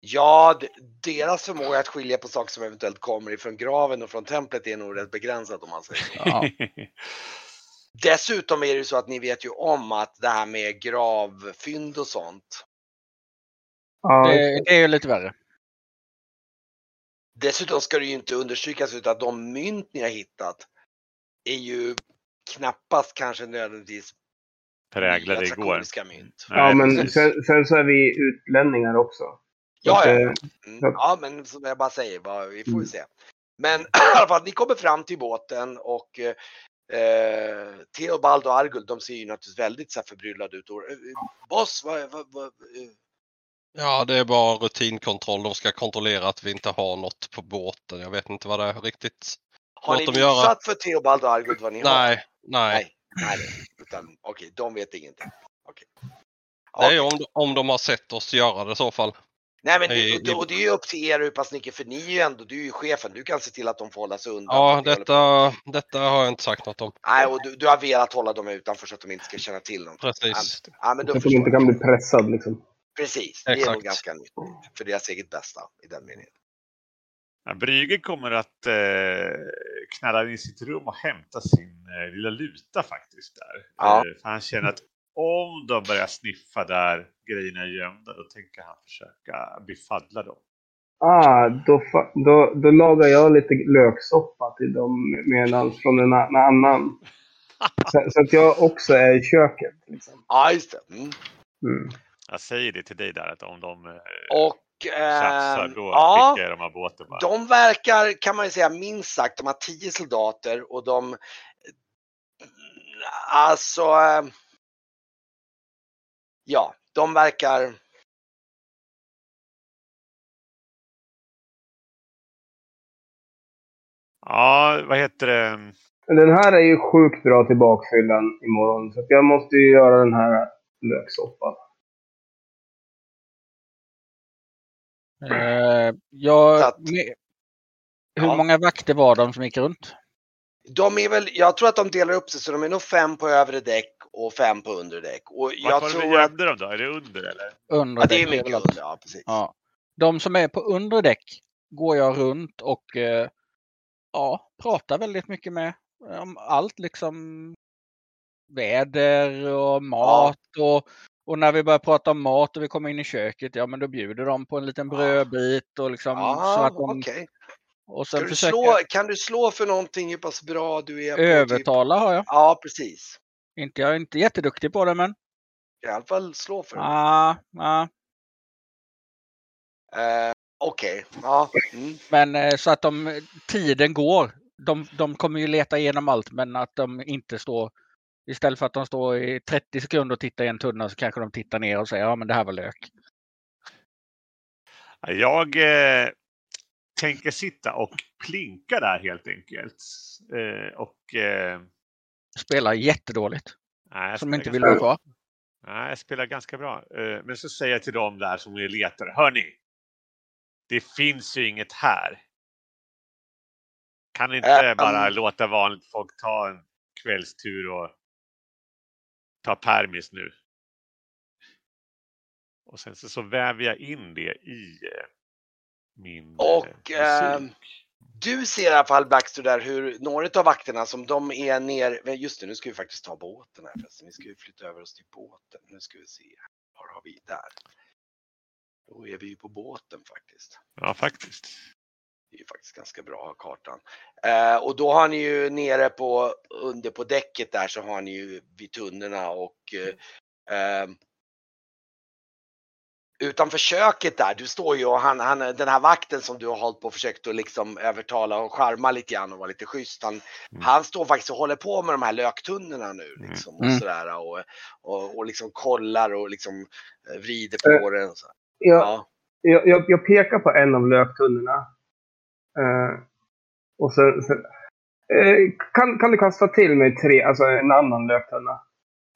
Ja, deras förmåga att skilja på saker som eventuellt kommer ifrån graven och från templet är nog rätt begränsad om man säger så. Ja. Dessutom är det så att ni vet ju om att det här med gravfynd och sånt. Ja, Det, det är ju lite värre. Dessutom ska det ju inte understrykas ut att de mynt ni har hittat är ju knappast kanske nödvändigtvis Präglade igår. mynt. ja men sen, sen så är vi utlänningar också. Så Ja, ja, eh, ja. Mm. ja, men som jag bara säger, vi får ju se. Men i alla fall, ni kommer fram till båten och eh, Theobald och Arguld, de ser ju naturligtvis väldigt så här förbryllade ut. Och, eh, Boss, vad, vad, vad, eh, Ja, det är bara rutinkontroll. De ska kontrollera att vi inte har något på båten. Jag vet inte vad det är riktigt. har ni dem göra. för Theobald och Arguld vad ni har? Nej, nej. Nej, nej, utan okej, de vet ingenting. Är Okej. ju om, om de har sett oss göra det i så fall. Nej, men det, och det är ju upp till er hur pass mycket, för ni är ju ändå, du är ju chefen, du kan se till att de får hålla sig undan. Ja, detta, detta har jag inte sagt något om. Nej, och du, du har velat hålla dem utanför så att de inte ska känna till någonting. Precis. Ja, men då så att de inte kan bli pressad liksom. Precis, det är nog Exakt. ganska nyttigt för deras eget bästa i den meningen. Ja, Brygge kommer att eh, knalla in i sitt rum och hämta sin eh, lilla luta faktiskt där. Ja. Eh, för han känner att om de börjar sniffa där grejerna är gömda, då tänker han försöka befaddla dem. Ah, då, då, då lagar jag lite löksoppa till dem medan från en, en annan. Så, så att jag också är i köket. Liksom. Ja, just det. Mm. Mm. Jag säger det till dig där att om de eh, Och tjafsar eh, då ja, skickar jag dem av båten bara. de verkar, kan man ju säga minst sagt, de har tio soldater och de Alltså eh, Ja, de verkar Ja, vad heter det? Den här är ju sjukt bra till bakfyllan imorgon. Så att jag måste ju göra den här löksoppan. Eh, jag, att- med, hur Ja. många vakter var de som gick runt? De är väl, jag tror att de delar upp sig så de är nog fem på övre däck och fem på undre däck. Och Vart jag var det vi tror att dem då? Är det under eller? Under ja, det är mycket under, ja precis. Ja. De som är på undre däck går jag runt och eh, ja, pratar väldigt mycket med om allt liksom. Väder och mat och, och när vi börjar prata om mat och vi kommer in i köket, ja men då bjuder de på en liten Ja. brödbit och liksom så Ja, att de, okej. och du försöka slå, kan du slå för någonting hur pass bra du är på? Typ? övertala har jag. Ja, precis. Inte, jag är inte jätteduktig på det men I alla fall slå för det. ah, ah. Eh, Okej, ja. Mm. Men eh, så att de, tiden går. De, de kommer ju leta igenom allt men att de inte står Istället för att de står i 30 sekunder och tittar i en tunna så kanske de tittar ner och säger ja men det här var lök. Jag eh, tänker sitta och plinka där helt enkelt. Eh, och... Eh, Spelar jättedåligt. nej, Som inte vill vara kvar. Nej, jag spelar ganska bra. Eh, men så säger jag till dem där som är letare. Hörni! Det finns ju inget här. Kan inte Äh, bara um. låta vanligt folk ta en kvällstur och ta permis nu? Och sen så, så väver jag in det i eh, min Och, eh, ehm, musik. Du ser i alla fall Baxter där hur några av vakterna som de är ner, just det nu ska vi faktiskt ta båten här förresten. Vi ska ju flytta över oss till båten. Nu ska vi se. Var har vi där? Då är vi ju på båten faktiskt. Ja, faktiskt. Det är ju faktiskt ganska bra kartan. Eh, och då har ni ju nere på under på däcket där så har ni ju vid tunnorna och eh, eh, utanför köket där, du står ju och han, han, den här vakten som du har hållit på och försökt att liksom övertala och charma lite grann och vara lite schysst. Han, Mm. han står faktiskt och håller på med de här löktunnorna nu liksom och Mm. sådär och, och, och liksom kollar och liksom eh, vrider på den. Och så. Jag, Ja. jag, jag, jag pekar på en av löktunnorna. Eh, och så, så, eh, kan, kan du kasta till mig tre, alltså en annan löktunna?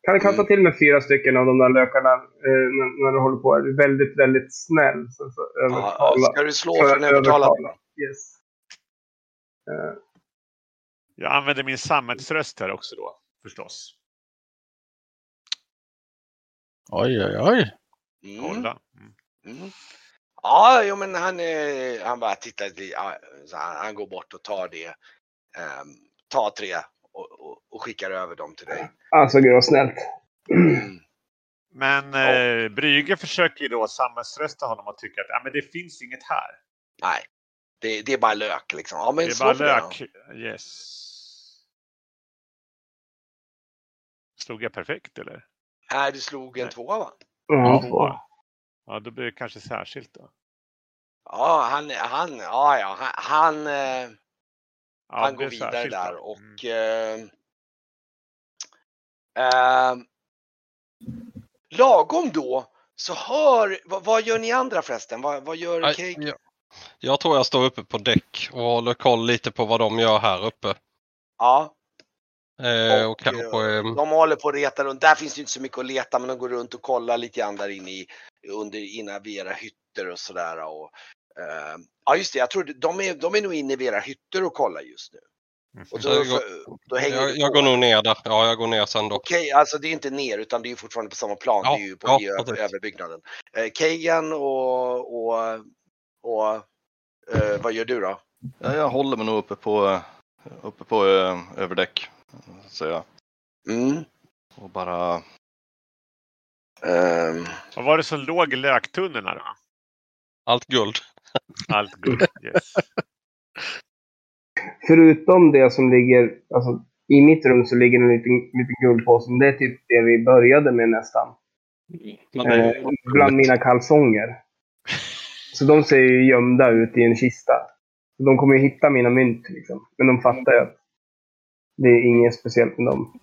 Kan du kasta Mm. till med fyra stycken av de där lökarna eh, när, när du håller på? Är väldigt, väldigt snäll. Så, så Ja, ska du slå för en övertalad? Yes. Eh, Jag använder min sammetsröst här också då, förstås. Oj, oj, oj. Mm. Kolla. Mm. Mm. Ja, jo, men han, eh, han bara tittar lite, han, han går bort och tar det. ehm, tar tre och, och, och skickar över dem till dig. alltså, gud vad snällt. Mm. Men eh, Brygge försöker ju då sammetsrösta honom och tycka att ja, men det finns inget här. Nej, det, det är bara lök liksom. Ja, men det är bara det då. lök. Yes. Slog jag perfekt eller? Nej, du slog en Nej. tvåa va? Ja, Tvåa. Ja, då blir det kanske särskilt då. Ja, han, han, ja, ja, han, han, eh, Ja, han går vidare särskilt där och Mm. eh, eh, lagom då så hör, vad, vad gör ni andra förresten? Vad, vad gör Nej, Cake? jag, jag tror jag står uppe på däck och håller koll lite på vad de gör här uppe. Ja, Eh, och, Och, kanske, eh, eh, de håller på att leta runt. Där finns det inte så mycket att leta men de går runt och kollar lite grann där inne i, under, innan vid era hytter och sådär. Och, ja just det, jag tror de är, de är nog inne vid era hytter och kollar just nu. Mm. Och Så då, jag går- då hänger jag, jag går nog ner där. Ja, jag går ner sen då. Okej, alltså det är inte ner utan det är fortfarande på samma plan. Ja, det är ju på ja, i ö- överbyggnaden. Eh, Kagan och, och, och eh, vad gör du då? Ja, jag håller mig nog uppe på, uppe på eh, överdäck. Så jag. Mm. Och bara... Ehm, Vad var det som låg i löktunnorna då? Allt guld. Allt guld. Yes. Förutom det som ligger, alltså i mitt rum så ligger en liten, liten guldpåse. Det är typ det vi började med nästan. Eh, bland mina kalsonger. Så de ser ju gömda ut i en kista. Så de kommer ju hitta mina mynt liksom. Men de fattar ju att det är inget speciellt med dem.